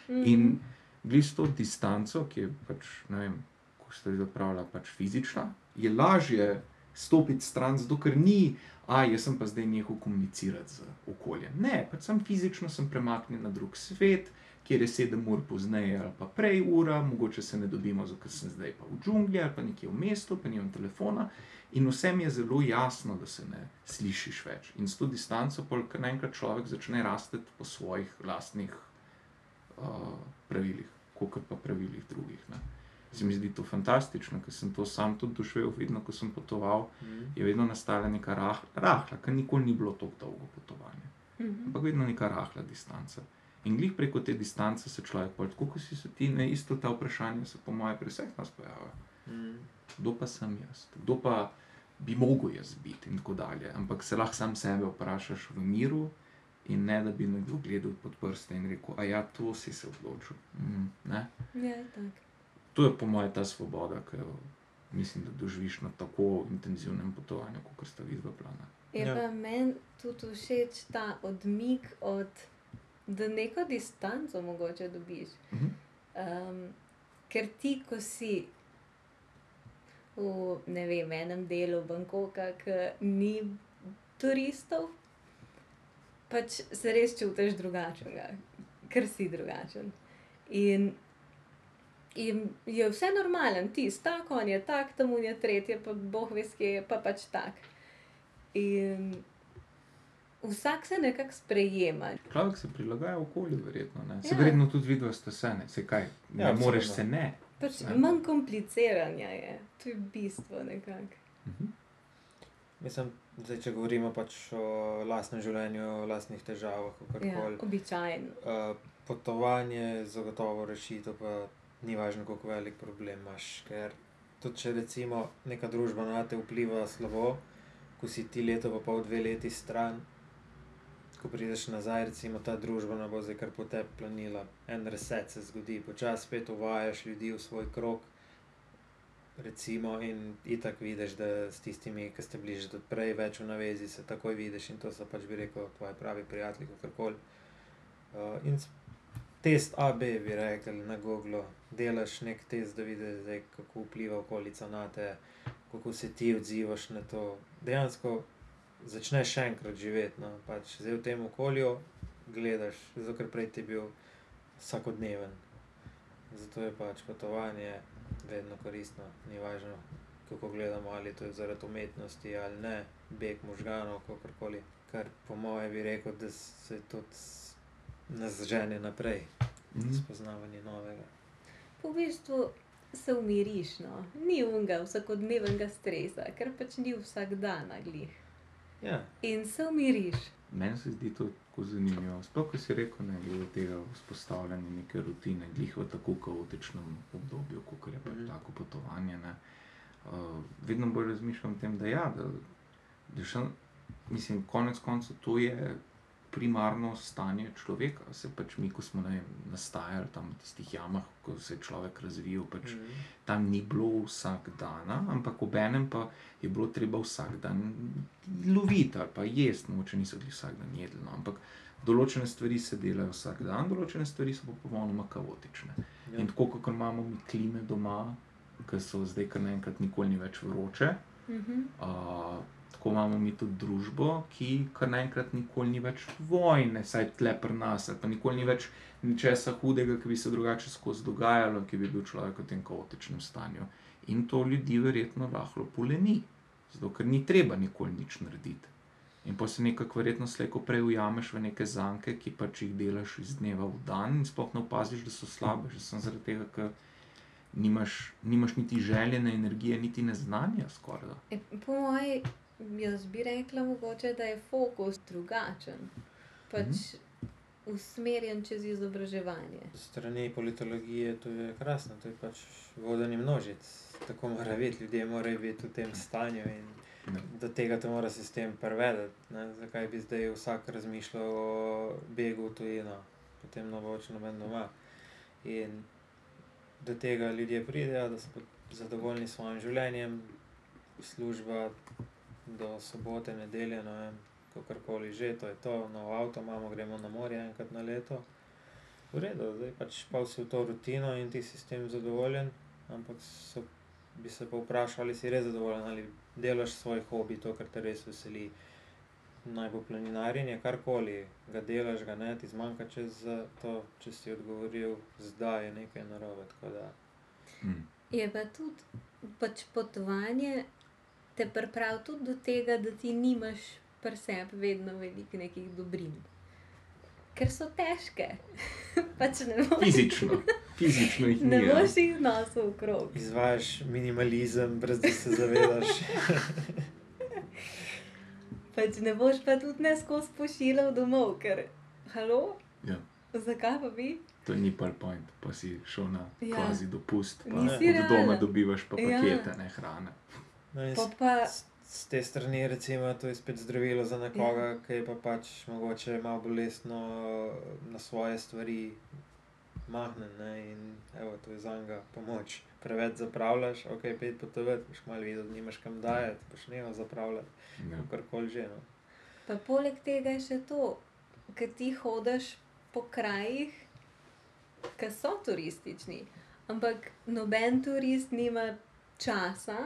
Mhm. In glih s to distanco, ki je pač, ne vem, ko ste jo zapravila, pač fizična, je lažje stopiti stran, zato ker ni, a jaz sem pa zdaj nehal komunicirati z okoljem. Ne, pač sem fizično sem premaknjen na drug svet, kjer je sedem ur pozneje ali pa prej ura, mogoče se ne dobimo, ker sem zdaj pa v džungli ali pa nekje v mestu, pa nimam telefona. In vsem je zelo jasno, da se ne slišiš več. In s to distanco, ker naenkrat človek začne rasti po svojih lastnih uh, pravilih, kot pa pravilih drugih. Ne. Se mi zdi to fantastično, ker sem to sam tudi doživel, vedno, ko sem potoval, Mhm. je vedno nastala neka rah, rahla, ker nikoli ni bilo tako dolgo potovanje, Mhm. ampak vedno neka rahla distanca. In glih preko te distance se človek, pol, tako kot si se ti, ne isto ta vprašanja se po mojem pri vseh nas pojavljajo. Mhm. Kdo pa sem jaz, kdo pa bi mogel jaz biti in tako dalje. Ampak se lahko sam sebe vprašaš v miru. In ne da bi nekdo gledal pod prste in rekel, a ja, to si se odločil. Mm, ne? Ja, tak. To je po mojem ta svoboda, ki jo mislim, da doživiš na tako intenzivnem potovanju, kot ste vi dva plana. Je Ja. pa meni tudi všeč ta odmik od, da neko distanco mogoče dobiš. Mhm. Um, ker ti, ko si v ne vem, enem delu Bangkoka, ki ni turistov, pač se res čutiš drugačnega, ker si drugačen. In, in je vse normalen, ti si tak, on je tak, tam je tretje, pa boh ve, kje je pa pač tak. In vsak se nekako sprejema. Človek se prilagaja okolju, verjetno. Ne? Se Ja. verjetno tudi vidva ste se, ne, se kaj, ne Ja, moreš se ne. Pač Ja. manj kompliciranja je, to je bistvo nekako. Mhm. Mislim, zdaj, če govorimo pač o lastnem življenju, o lastnih težavah, Ja, kakorkoli. običajno. Uh, potovanje je zagotovo rešitev, pa ni važno, kako velik problem imaš. Ker tudi če recimo neka družba na te vpliva slabo, ko si ti leto, pa pol dve leti stran, ko prideš nazaj, recimo ta družba ne bo zdaj kar po tebi planila. En reset se zgodi, počasi spet uvajaš ljudi v svoj krog. Recimo, in itak vidiš, da s tistimi, ki ste bili že prej več v navezi, se takoj vidiš in to so pač bi rekel, tvoji pravi prijatelji, kakorkoli. Uh, in s- test AB bi rekli na Google, delaš nek test, da vidiš, kako vpliva okolica na te, kako se ti odzivaš na to. Dejansko začneš še enkrat živeti, no, pač zdaj v tem okolju gledaš, zato ker prej ti je bil vsakodneven. Zato je pač potovanje vedno koristno, ni važno, kako gledamo, ali to je zaradi umetnosti ali ne, beg možganov, kakorkoli. Kar po mojem bi rekel, da se tudi nas žene naprej, Mhm. spoznavanje novega. Po bistvu se umiriš, no. ni unga vsakodnevnega stresa, ker pač ni vsak dan glih. Ja, In se umiriš. Meni se zdi to tako zanimivo. Sploh, ko si rekel, ne, glede tega vzpostavljanja neke rutine, glih v tako kaotičnem obdobju, kot je pač Mhm. tako potovanje. Ne. Uh, vedno bolj razmišljam o tem, da, ja, da, da še, mislim, konec koncev to je primarno stanje človeka. Se pač mi, ko smo ne vem, nastajali tam v tistih jamah, ko se je človek razvijal, pač Mhm. tam ni bilo vsak dan, ampak obenem pa je bilo treba vsak dan loviti ali pa jesti, mogoče niso bili vsak dan jedli, no, ampak določene stvari se delajo vsak dan, določene stvari so pa popolnoma kaotične. ja. In tako, kot imamo mi klime doma, ki so zdaj kar naenkrat nikoli ni več vroče. Mhm. Uh, tako imamo mi tudi družbo, ki kar naenkrat nikoli ni več vojne, saj tle pri nas, ali pa nikoli ni več ničesar hudega, ki bi se drugače skozi dogajalo, ki bi bil človek v tem kaotičnem stanju. In to ljudi verjetno lahko poleni, zato ker ni treba nikoli nič narediti. In pa se nekako verjetno slejko prej ujameš v neke zanke, ki pač jih delaš iz dneva v dan in sploh ne opaziš, da so slabe, že sem zaradi tega, ker nimaš, nimaš niti željene energije, niti neznanja skoraj. E, po mojem, jaz bi rekla, mogoče, da je fokus drugačen. Pač usmerjen čez izobraževanje. Strani politologije to je krasno, to je pač vodenje množic. Tako mora biti, ljudje morajo biti v tem stanju in Ne. do tega te mora sistem prevedeti. ne. Zakaj bi zdaj vsak razmišljal o begu v tujino, potem ne bo več noben doma. In do tega ljudje pridejo, da so zadovoljni s svojim življenjem, služba do sobote, nedelje, ne vem, kakorkoli že, to je to, nov avto imamo, gremo na morje enkrat na leto. V redu, zdaj pač pa si v to rutino in ti si s tem zadovoljen, ampak so, bi se pa vprašal, ali si res zadovoljen, ali delaš svoj hobi, to, kar te res veseli. Naj bo planinarjenje, karkoli, ga delaš, ga ne, ti zmanjka čez za to, če si odgovoril, zdaj je nekaj narobe. Tako da, Mm. Je pa tudi pač potovanje te pripravi tudi do tega, da ti nimaš pri sebi vedno veliko nekih dobrin. Ker so težke. pač ne boš, Fizično, fizično jih ne ni. ja. boš jih nosil v krog. izvajaš minimalizem, brez da se zavedaš. Pač ne boš pa tudi ne skozi pošiljal domov, ker, halo, Ja. zakaj pa bi? To ni PowerPoint, pa si šel na Ja. kvazi dopust, pa Nisi od doma dobivaš pa Ja. pakete, ne hrane. No, in Pa s, pa, s, s te strani, recimo, to je spet zdravilo za nekoga, Ja. ki je pa pač mogoče malo bolestno na svoje stvari mahnen. Ne? In evo, to je za njega pomoč. Preveč zapravljaš, ok, pet potovati, boš malo videl, nimaš kam dajati, boš neho zapravljati, Ja. karkoli že. No. pa poleg tega je še to, ker ti hodiš po krajih, ki so turistični, ampak noben turist nima časa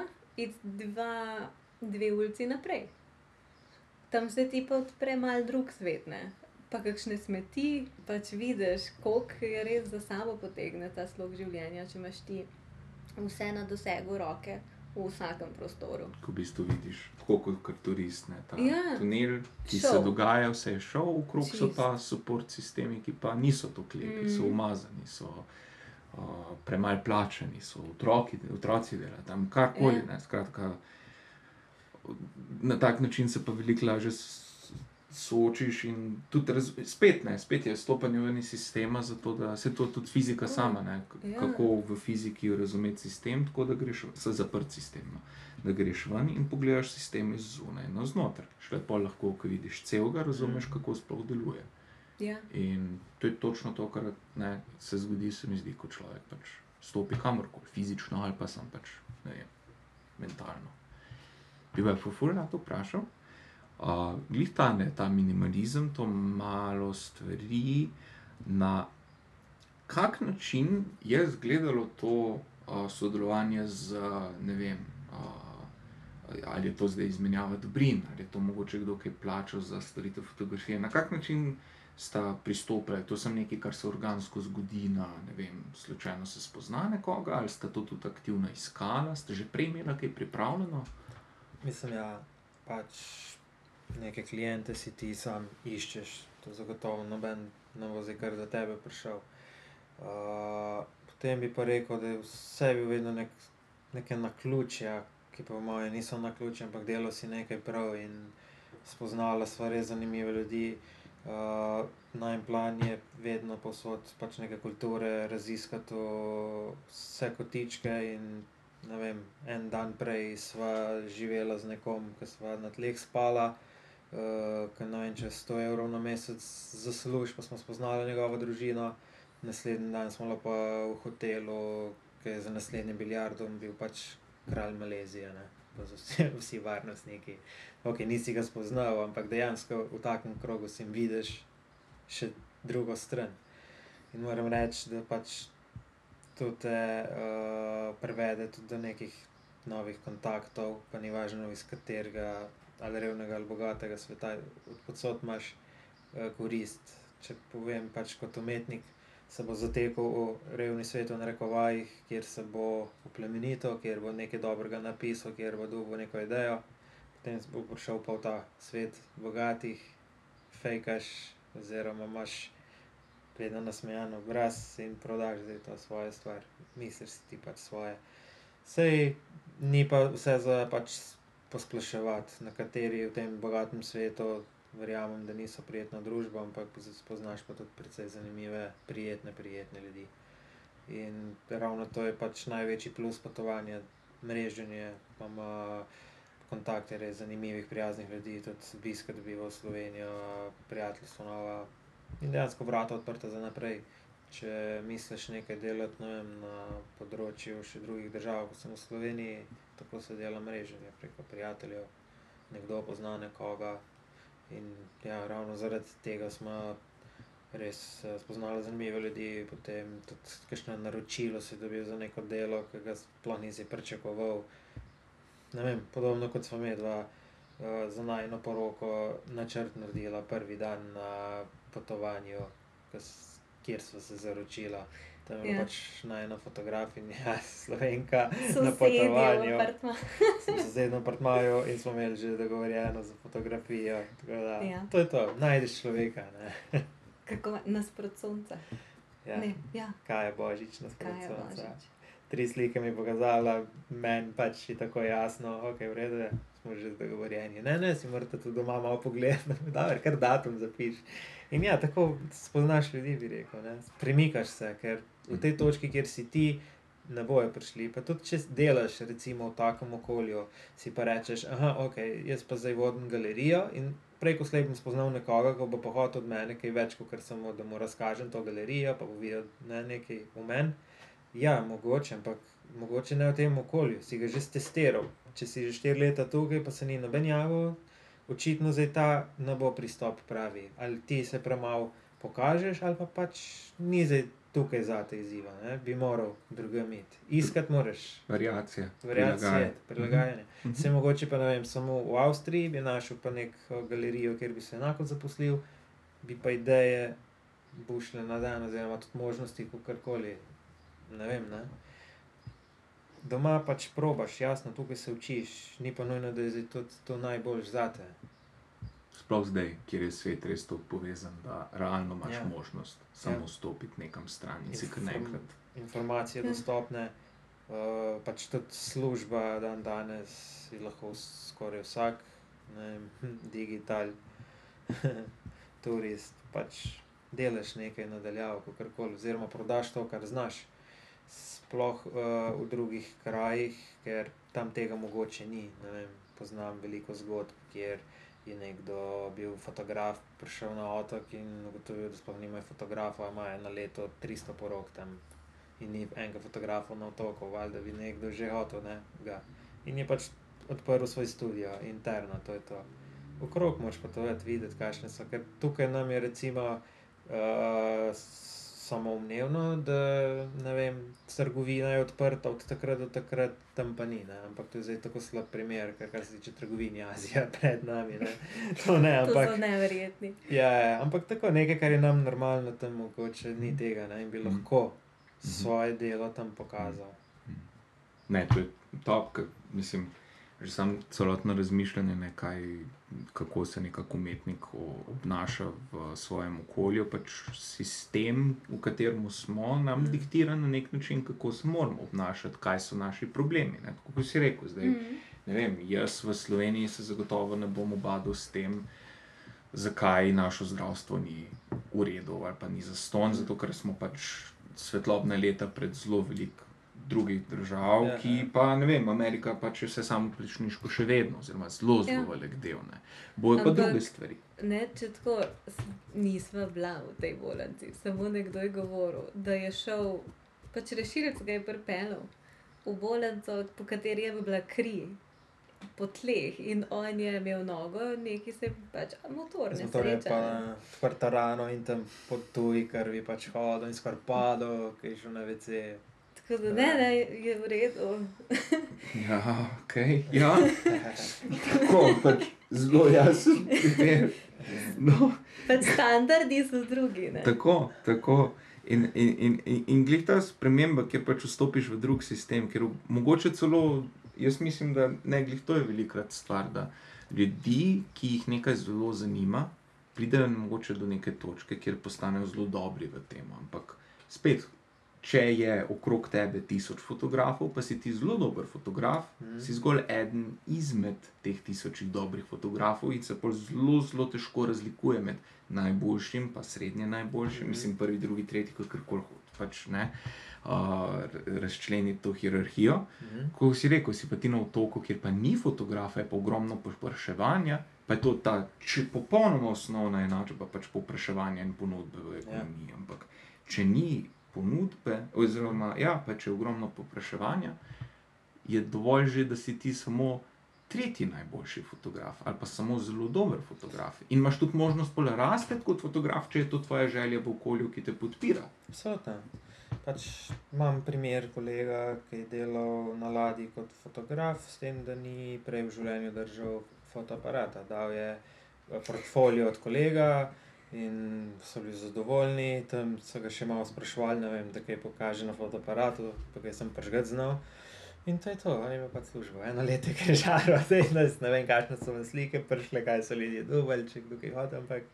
iti dva, dve ulici naprej. Tam se ti pa odpre mal drug svet, ne? pa kakšne smeti, pač vidiš, koliko je res za sabo potegne ta slog življenja, če imaš ti vse na dosegu roke v vsakem prostoru. Ko v bistvu vidiš, tako kot, kot turist, ne, ta Ja. tunel, ki Šov. se dogaja, vse je šel, okrog so pa support sistemi, ki pa niso tako lepi, mm. so umazani, so uh, premalo plačani, so otroki, otroci delajo tam karkoli. Ja. Ne, skratka, na tak način se pa veliko lažje soočiš in tudi raz, spet ne, spet je stopanje ven iz sistema, zato da se to tudi fizika sama, ne, Ja. kako v fiziki razumeti sistem, tako da greš v zaprt sistem. No. Da greš ven in pogledaš sistem iz zunaj na znotraj. Šele pa lahko, ko vidiš celega, razumeš, Mhm. kako sploh deluje. Ja. In to je točno to, kar ne, se zgodi, se mi zdi, ko človek pač stopi kamorkoli, fizično ali pa sem pač ne vem, mentalno. Bi pa Fuful na to vprašal. Uh, glih ta, ne, ta minimalizem, to malo stvari, na kak način je izgledalo to uh, sodelovanje z, ne vem, uh, ali je to zdaj izmenjava dobrin, ali je to mogoče kdo, ki je plačal za storitev fotografije. Na kak način sta pristopili, to sem nekaj, kar se organsko zgodi, na ne vem, slučajno se spozna nekoga, ali sta to tudi aktivno iskala, ste že prej imeli kaj pripravljeno? Mislim, ja, pač neke klijente si ti sam iščeš, to zagotovo noben ne bo zdaj kar za tebe prišel. Uh, potem bi pa rekel, da je vse bil vedno nek, neke naključja, ki pa moje niso naključja, ampak delo si nekaj prav in spoznala sva res zanimive ljudi. Uh, Najmanj plan je vedno posod pač neke kulture, raziskati vse kotičke in vem, en dan prej sva živela z nekom, ki sva na tleh spala, uh, ki vem, če 100 evrov na mesec zasluži, pa smo spoznali njegovo družino. Naslednji dan smo pa v hotelu, ki je za naslednjim biljardom bil pač kralj Malezije, ne? Pa so vsi, vsi varnostniki. Ok, nisi ga spoznal, ampak dejansko v takem krogu si vidiš še drugo stran. In moram reči, da pač to te uh, prevede tudi do nekih novih kontaktov, pa ni važno iz katerega, ali revnega ali bogatega sveta, odkud imaš uh, korist. Če povem, pač kot umetnik se bo zatekel v revni svet, v narekovajih, kjer se bo uplemenito, kjer bo nekaj dobrega napisal, kjer bo dobil neko idejo, potem bo prišel pa v ta svet bogatih, fejkaš, oziroma imaš vedno nasmejan obraz in prodaš zdaj to svojo stvar, misliš ti pač svoje. Sej ni pa vse za pač posploševati, nekateri v tem bogatem svetu verjamem, da niso prijetna družba, ampak spoznaš pa tudi precej zanimive, prijetne, prijetne ljudi. In ravno to je pač največji plus potovanja, mreženje, imamo kontakte res zanimivih, prijaznih ljudi, tudi obiske dobiva v Slovenijo, prijateljstvo nova in dejansko vrata odprta za naprej. Če misliš nekaj delati, ne vem, na področju še drugih držav, kot sem v Sloveniji, tako se dela mreženje preko prijateljev. Nekdo pozna nekoga in ja, ravno zaradi tega smo res spoznali zanimive ljudi, potem tudi kakšno naročilo si dobil za neko delo, ke ga sploh nisi pričakoval. Ne vem, podobno, kot sva midva, za najino poroko načrt naredila prvi dan na potovanju, ke kjer sva se zaročila. Tam je bila Ja. pač najina fotografinja, Slovenka, na Sosedje v potovanju. sosednjem apartmaju in smo imeli že dogovorjeno za fotografijo. Da, Ja. to je to, najdeš človeka, ne. Kako nasprot sonca. Ja. Ne, ja, Kaj je božič na kaj je sonca? božič. Tri slike mi je pokazala, meni pač je tako jasno, ok, v redu je, smo že dogovorjeni. Ne, ne, si morate tudi doma malo pogledati, dobro, kar datum zapiš. In ja, tako spoznaš ljudi, bi rekel, ne. Premikaš se, ker v tej točki, kjer si ti, ne bojo prišli. Pa tudi če delaš recimo v takem okolju, si pa rečeš, aha, ok, jaz pa zdaj vodim galerijo in prej ko slej bom spoznal nekoga, ko bo pa hotel od mene kaj več, kakor samo, da mu razkažem to galerijo, pa bo videl, ne, nekaj v meni. Ja, mogoče, ampak mogoče ne v tem okolju, si ga že stestiral. Če si že štiri leta tukaj, pa se ni noben javil, očitno zdaj ta ne bo pristop pravi. Ali ti se premalo pokažeš, ali pa pač ni zdaj tukaj zate izziva, ne, bi moral drugam iti. Iskati moraš, Variacije. variacije, prilagajanje. Mhm. Se mogoče pa ne vem, samo v Avstriji bi našel pa neko galerijo, kjer bi se enako zaposlil, bi pa ideje bušile na dan, oziroma tudi možnosti, kakorkoli. Ne vem, ne. Doma pač probaš, jasno, tukaj se učiš, ni pa nujno, da je tudi to najboljše zate. Sploh zdaj, kjer je svet res tako povezan, da realno imaš Ja. možnost samo Ja. stopiti nekam stran in si kar naenkrat. Informacije Ja. dostopne, uh, pač tudi služba dan danes je lahko skoraj vsak, ne vem, digital, turist, pač delaš nekaj nadaljavo, kakorkoli, oziroma prodaš to, kar znaš. Sploh uh, v drugih krajih, ker tam tega mogoče ni. Vem, poznam veliko zgodb, kjer je nekdo bil fotograf, prišel na otok in ugotovil, da sploh nimajo fotografa, imajo na leto 300 porok tam in ni enega fotografa na otoku, valjda bi nekdo že hotel, ne. In je pač odprl svoj studio, interno, to je to. Okrog moraš potovati, videti, kakšne so, ker tukaj nam je recimo uh, samoumevno, da ne vem, trgovina je odprta od takrat do takrat, tam pa ni, ne, ampak to je zdaj tako slab primer, ker kar se tiče trgovine, Azija pred nami, ne, to ne, To ampak. so neverjetni. Ja, ja, ampak tako nekaj, kar je nam normalno, tam mogoče ni tega, ne, in bi Mhm. lahko svoje delo tam pokazal. Ne, to je top, mislim, že sam celotno razmišljanje, ne, kaj, kako se nekako umetnik obnaša v svojem okolju, pač sistem, v katerem smo, nam Mhm. diktira na nek način, kako se moramo obnašati, kaj so naši problemi. Ne. Tako kot si rekel, zdaj. Mhm. Ne vem, jaz v Sloveniji se zagotovo ne bom obadal s tem, zakaj naše zdravstvo ni v redu ali pa ni zaston, zato ker smo pač svetlobna leta pred zelo veliko drugih držav, Ja, ki ja. pa ne vem, Amerika pač je vse samo pličniško še vedno, oziroma zelo, zelo Ja. velik del. Ne. Bojo pa druge stvari. Ne, če tako nisva bila v tej bolnici, samo nekdo je govoril, da je šel, pač rešilec ga je pripeljal v bolnico, po kateri je bila kri. Po tleh in on je imel nogo, neki se je pač motor, ne motorjem sreča. pa odprta rano in tam po tuji krvi pač hodil in skoraj padel, ki je šel na WC. Tako da ne, ne, je v redu. Ja, ok. Ja, tako pač zelo jasen primer. No. Pač standardi so drugi. Ne? Tako, tako. In, in, in, in, in glej ta sprememba, kjer pač vstopiš v drug sistem, ker mogoče celo, jaz mislim, da ne glej to je velikrat stvar, da ljudi, ki jih nekaj zelo zanima, pridejo mogoče do neke točke, kjer postanejo zelo dobri v tem. Ampak spet, če je okrog tebe tisoč fotografov, pa si ti zelo dober fotograf, Mhm. si zgolj eden izmed teh tisočih dobrih fotografov in se pol zelo, zelo težko razlikuje med najboljšim, pa srednje najboljšim, Mhm. mislim, prvi, drugi, tretji, kakorkoli pač ne. Uh, razčleniti to hierarhijo. Mhm. Ko si rekel, si pa ti na otoku, kjer pa ni fotografa, je pa ogromno povpraševanja, pa je to ta če, popolnoma osnovna enačba pač povpraševanja in ponudbe v ekonomiji. Ampak če ni ponudbe, oziroma ja, pa če je ogromno povpraševanja, je dovolj že, da si ti samo tretji najboljši fotograf ali pa samo zelo dober fotograf. In imaš tudi možnost pol rasti kot fotograf, če je to tvoja želja v okolju, ki te podpira. Absolutno. Pač imam primer kolega, ki je delal na ladji kot fotograf, s tem, da ni prej v življenju držal fotoaparata. Dal je eh, portfolio od kolega in so bili zadovoljni. Tam so ga še malo sprašvali, ne vem, da kaj pokaže na fotoaparatu, pa ga sem prežgat znal. In to je to, on je imel pač službo, eno leto je križaril, zdaj ne vem, kakšne so vam slike prišle, kaj so ljudje dubali, če kdo kaj hoče, ampak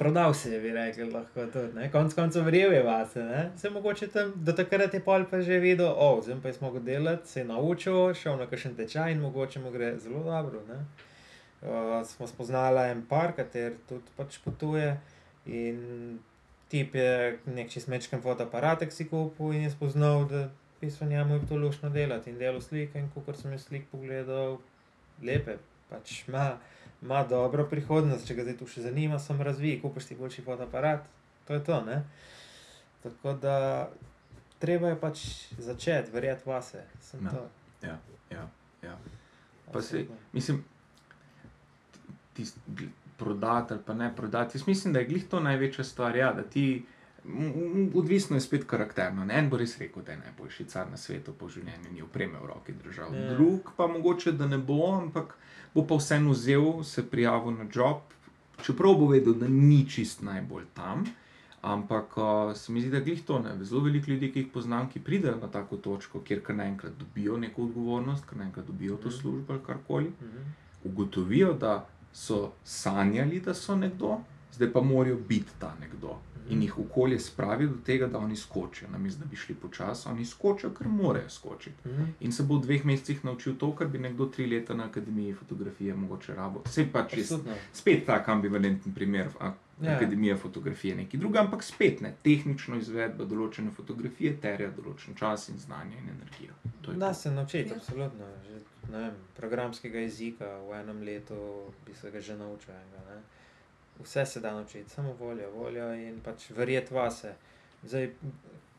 prodal se je, bi rekel, lahko tudi. Ne? Konec koncev verjel je vase. Ne? Se mogoče tam do takrat je pol pa že videl, o, oh, zdaj pa je smo ga delati, se je naučil, šel na kakšen tečaj in mogoče mu gre zelo dobro. Ne? Uh, smo spoznali en par, kater tudi pač potuje in tip je nek čist mečken fotoaparatek si kupil in je spoznal, da bistvu njemu je to lušno delati in delo slike in ko sem jaz slik pogledal, lepe, pač ima ima dobro prihodnost, če ga zdaj tu še zanima, sem razvij, kupiš ti boljši fotoaparat, to je to. Ne? Tako da treba je pač začeti, verjeti vase. Sem Ja. to. Ja, ja, ja. Pa Absolutno. mislim, prodati ali pa ne prodati. Jaz mislim, da je glih to največja stvar. Ja, da ti, odvisno je spet karakterno. Ne? En bo res rekel, da je najboljši car na svetu po življenju, ni opreme v roki držal. Ja. Drug pa mogoče, da ne bo, ampak bo pa vseeno vzel, se prijavil na job, čeprav bo vedel, da ni čist najbolj tam. Ampak uh, se mi zdi, da je to ne. Zelo veliko ljudi, ki jih poznam, ki pridejo na tako točko, kjer kar naenkrat dobijo neko odgovornost, kar naenkrat dobijo to Mhm. službo ali karkoli Mhm. ugotovijo, da so sanjali, da so nekdo, zdaj pa morajo biti ta nekdo. In jih okolje spravi do tega, da oni skočijo, namesto da bi šli počasi, oni skočijo, ker morajo skočiti. Mhm. In se bo v dveh mesecih naučil to, kar bi nekdo tri leta na akademiji fotografije mogoče rabo. Pač res, Absolutno. spet tak ambivalenten primer. A, Ja. Akademija fotografije je nekaj drugega, ampak spet ne. Tehnično izvedba določene fotografije terja določen čas in znanje in energijo. Da to. se naučiti, absolutno. Že, vem, programskega jezika v enem letu bi se ga že naučil. enega, ne. Vse se da naučiti, samo voljo, voljo in pač verjeti vase. Zdaj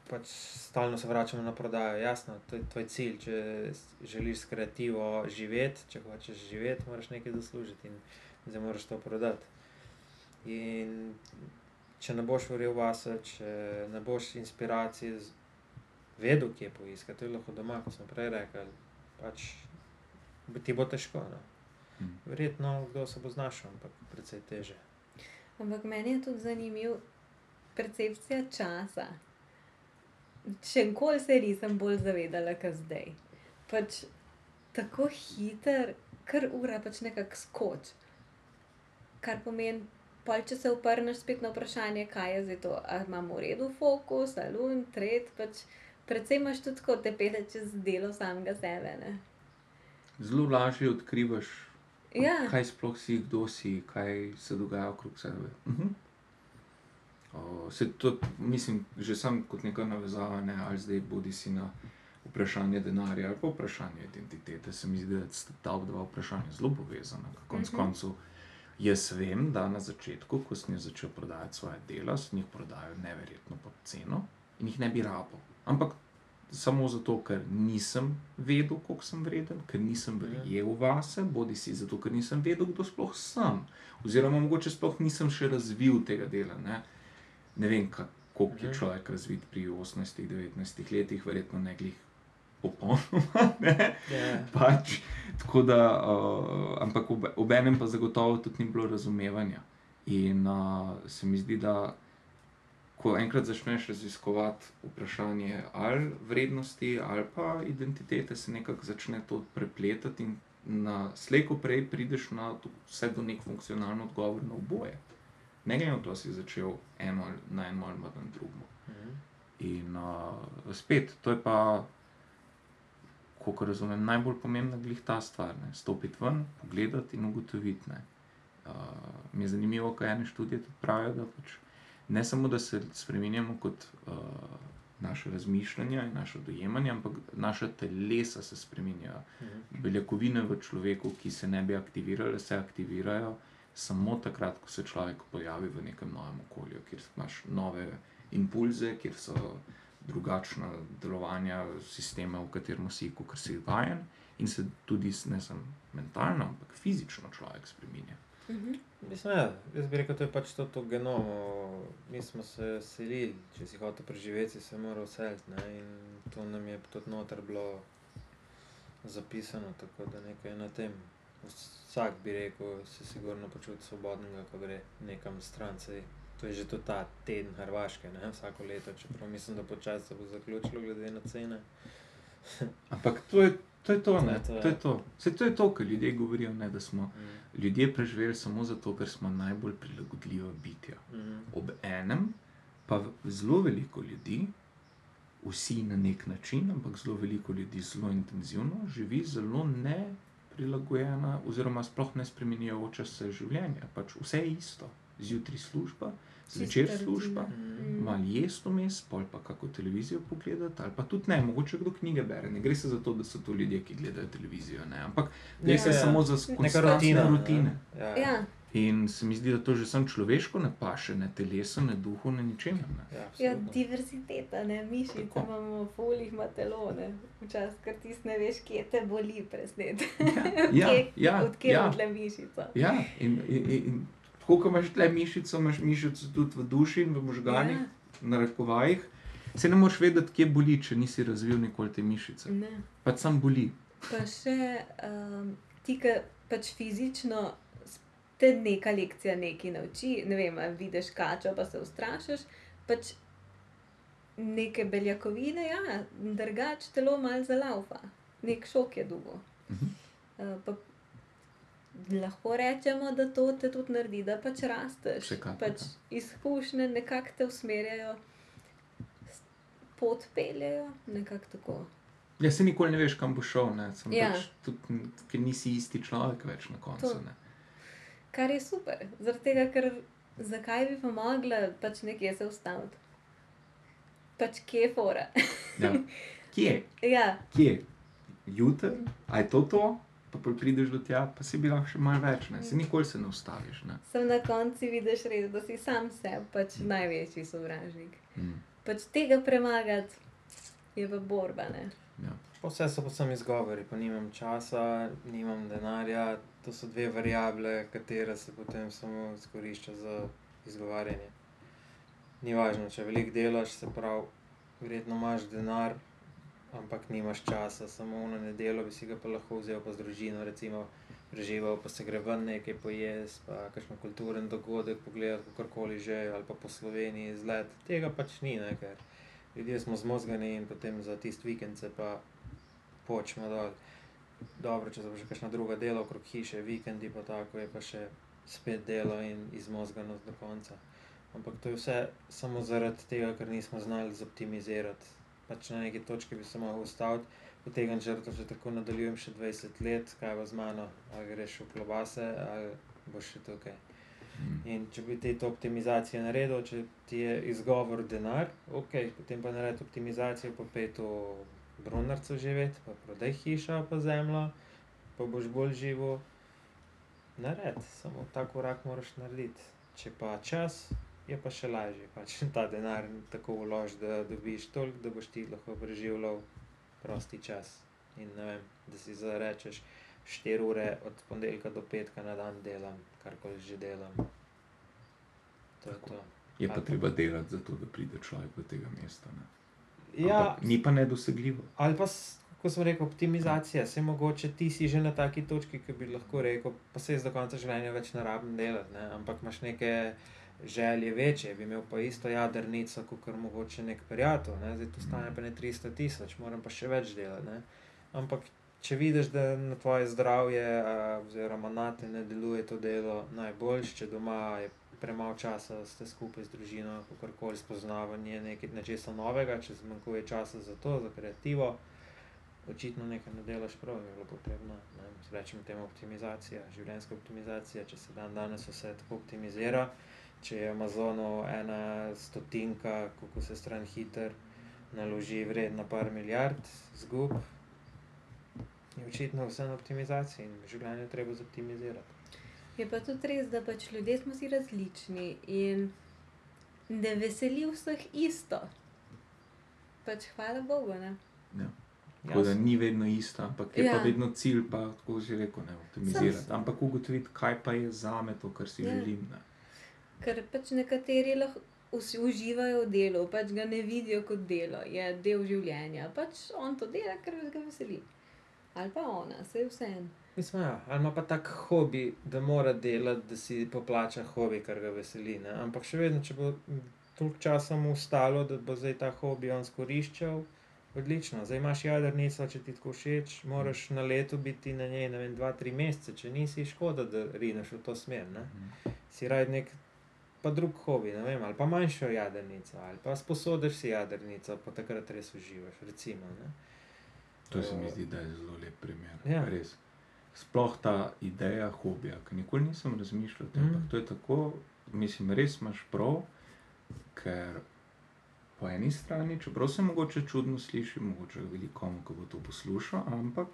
pač stalno se vračamo na prodajo. Jasno, to je tvoj cilj. Če želiš s kreativo živeti, če hočeš živeti, moraš nekaj zaslužiti in zdaj moraš to prodati. In če ne boš verjel vase, če ne boš inspiracije vedel, kje poiskati, to je lahko doma, kot smo prej rekli, pač ti bo težko. No. Mm. Verjetno kdo se bo znašel, ampak precej teže. Ampak meni je tudi zanimiv percepcija časa. Še nikoli se nisem bolj zavedala, kot zdaj. Pač tako hiter, kar ura pač nekako skoč. Kar pomeni, pol, če se oprneš spet na vprašanje, kaj je zdaj to, ali imamo v redu fokus, ali un, tret, pač predvsem imaš tudi tako te pele čez delo samega sebe. Ne? Zelo lažje odkrivaš Ja, kaj sploh si, kdo si, kaj se dogaja okrog sebe. Uh -huh. o, se to, mislim, že sam kot neka navezava, ne, ali zdaj bodi si na vprašanje denarja ali pa vprašanje identitete. Se mi zdi, da sta ta dva vprašanja zelo povezana. Konec uh Mhm. -huh. koncev, jaz vem, da na začetku, ko sem jaz začel prodajati svoje dela, sem jih prodajal neverjetno pod ceno in jih ne bi rabo. Ampak samo zato, ker nisem vedel, koliko sem vreden, ker nisem verjel vase, bodi si zato, ker nisem vedel, kdo sploh sem. Oziroma, mogoče sploh nisem še razvil tega dela. Ne, ne vem, ka- koliko je Mhm. človek razvit pri 18-19 letih, verjetno ne glih popolnoma. Ne? Ja. Pač, tako da, uh, ampak ob, obenem pa zagotovo tudi ni bilo razumevanja. In uh, se mi zdi, da ko enkrat začneš raziskovati vprašanje ali vrednosti ali pa identitete, se nekako začne to prepletati in na slejko prej prideš na to, vse do nek funkcionalen odgovor na oboje. Ne glede na to, si začel eno ali na eno ali na drugo. Mhm. In uh, spet, to je pa, kako razumem, najbolj pomembna glih ta stvar. Ne? Stopiti ven, pogledati in ugotoviti. Ne? Uh, mi je zanimivo, kaj ene študije tudi pravijo, da pač ne samo, da se spremenjamo kot uh, naše razmišljanje in naše dojemanje, ampak naša telesa se spremenjajo. Mhm. Beljakovine v človeku, ki se ne bi aktivirale, se aktivirajo samo takrat, ko se človek pojavi v nekem novem okolju, kjer imaš nove impulze, kjer so drugačna delovanja sistema, v katerem si, kot si vajen, in se tudi ne samo mentalno, ampak fizično človek spremenja. Mhm. Mislim, ja, jaz bi rekel, da je pač to, to genomo. Mi smo se selili, če si hotel preživeti, se moral seliti. ne, In to nam je tudi noter bilo zapisano, tako da nekaj je na tem. Vsak bi rekel, se sigurno počuti svobodnega, ko gre nekam stran. Sej, to je že tudi ta teden Hrvaške, ne? vsako leto, čeprav mislim, da počasi se bo zaključilo, glede na cene. Ampak to je to, je to, To ne, je to, to ja. je to. Vse to je to, kar ljudje govorijo, ne, da smo Mm. ljudje preživeli samo zato, ker smo najbolj prilagodljiva bitja. Mhm. Ob enem pa zelo veliko ljudi, vsi na nek način, ampak zelo veliko ljudi zelo intenzivno živi zelo neprilagojena, oziroma sploh ne spremenjajoče se življenje. Pač vse je isto, zjutraj služba, zvečer služba. Mhm. Malo jesti vmes, pol pa kako televizijo pogledati, ali pa tudi ne, mogoče kdo knjige bere. Ne gre se za to, da so to ljudje, ki gledajo televizijo, ne, ampak gre Ja. se samo za konstantne rutina. rutine. ne. Ja. Ja, In se mi zdi, da to že sam človeško ne paše, ne telesu, ne duhu, ne ničemer. Ne. Ja, ja, diverziteta, ne mišice Tako. imamo, folih ima telo, ne. Včasih, ker ti ne veš, kje te boli presnet. Ja, ja, Od kje ja. je tle mišica? Ja, in, in, in tako kot imaš tle mišico, imaš mišico tudi v duši in v možganih, Ja. na rekovajih. Se ne moreš vedeti, kje boli, če nisi razvil nikoli te mišice. Ne. Pač sam boli. Pa še um, ti, ki pač fizično te neka lekcija nekaj nauči, ne vem, vidiš kačo, pa se ustrašiš. Pač neke beljakovine, ja, drugač telo malo zalaufa, nek šok je dugo. Mhm. Uh, pa lahko rečemo, da to te tudi naredi, da pač rasteš. Vsekakor, Pač izkušnje nekako te usmerjajo, pot peljejo, nekako tako. Ja, se nikoli ne veš, kam bo šel, Ja. pač tudi, ker nisi isti človek več na koncu. To. Ne. Kar je super, zaradi tega, ker zakaj bi pa mogla pač nekje se ustaviti? Pač kje je fora. Ja. Kje? ja, Kje? Jutri, a je to to, pa pol prideš do tja, pa si bi lahko še malo več, ne. Se nikoli se ne ustaviš, ne. sem na koncu vidiš res, da si sam sebi pač največji sovražnik. Mm. Pač tega premagati je pa borba, ne. Ja. Pa Vse so posem izgovori, pa nimam časa, nimam denarja. To so dve variable, katere se potem samo izkorišča za izgovarjanje. Ni važno, če veliko delaš, se pravi, verjetno imaš denar, ampak nimaš časa, samo na nedeljo bi si ga pa lahko vzel pa z družino, recimo preživel, pa se gre ven nekaj pojesti, pa kakšen kulturen dogodek pogledati, kakorkoli že, ali pa po Sloveniji izlet. Tega pač ni, ne, ker ljudje smo zmozgani in potem za tisti vikend se pa počmo dol. Dobro, če se bo še kakšna druga dela okrog hiše, vikendi pa tako je pa še spet delo in izmozganost do konca. Ampak to je vse samo zaradi tega, ker nismo znali zoptimizirati. Pač na neki točki bi se lahko ustavil, potegnil žrtvo, če tako nadaljujem še 20 let, kaj bo z mano, ali greš v klobase, ali boš še tukaj. Mm. In če bi te to optimizacije naredil, če ti je izgovor denar, ok, potem pa naredi optimizacijo, pa pej to brunarco živeti, pa prodaj hišo, pa zemljo, pa boš bolj živo. Nared, samo ta korak moraš narediti. Če pa čas, je pa še lažje. Pač ta denar tako vloži, da dobiš toliko, da boš ti lahko preživljal prosti čas. In ne vem, da si zarečeš 4 ure od ponedeljka do petka na dan delam, karkoli že delam. To je to. Je pa pa- treba delati to, da pride človek do tega mesta. Ne. Ja, Ampak ni pa nedosegljivo. ali pa, kot sem rekel, optimizacija. Se mogoče ti si že na taki točki, ki bi lahko rekel, pa se jaz do konca življenja več ne rabim delati, ne? ampak imaš neke želje večje, bi imel pa isto jadrnico, kot mogoče nek prijatelj, ne? zdaj to stane pa ne 300 tisoč, moram pa še več delati. Ne? Ampak če vidiš, da na tvoje zdravje, a, oziroma na te ne deluje to delo najboljš, če doma je premalo časa ste skupaj z družino, kakorkoli spoznavanje nekaj nečesa novega, če zmanjkuje časa za to, za kreativo. Očitno nekaj ne delaš prav, je bilo potrebno, ne rečemo temu optimizacija, življenjska optimizacija, če se dan danes vse tako optimizira, če je Amazonu ena stotinka, kako se stran hiter naloži vredna par milijard zgub, je očitno vse na optimizaciji in življenje je treba zoptimizirati. Je pa tudi res, da pač ljudje smo si različni in ne veseli vseh isto. Pač hvala Bogu, ne. Ja. Tako da ni vedno isto, ampak je ja. Ja. pa vedno cilj, pa tako že rekel, ne optimizirati. Sam- Ampak ugotoviti, kaj pa je za me to, kar si Ja. ja. želim. Ne. Ker pač nekateri lahko uživajo v delu, pač ga ne vidijo kot delo, je del življenja. Pač on to dela, ker ga veseli. Ali pa ona, se je vseeno. Mislim, ja, ali ima pa tak hobi, da mora delati, da si poplača hobi, kar ga veseli. Ne? Ampak še vedno, če bo toliko časa mu ostalo, da bo zdaj ta hobi on skoriščal, odlično. Zdaj imaš jadrnico, če ti tako všeč, moraš na leto biti na njej, ne vem, dva, tri mesece, če nisi, škoda, da rineš v to smer. Ne? Mhm. Si raj nek pa drug hobi, ne vem, ali pa manjšo jadrnico, ali pa sposodiš si jadrnico, pa takrat res uživaš, recimo. Ne? To se mi zdi, da je zelo lep primer. Ja. Res. Sploh ta ideja hobija, ki nikoli nisem razmišljal o tem. Mm. Mm. To je tako, mislim, res imaš prav, ker po eni strani, čeprav se mogoče čudno sliši, mogoče velikomu, ki bo to poslušal, ampak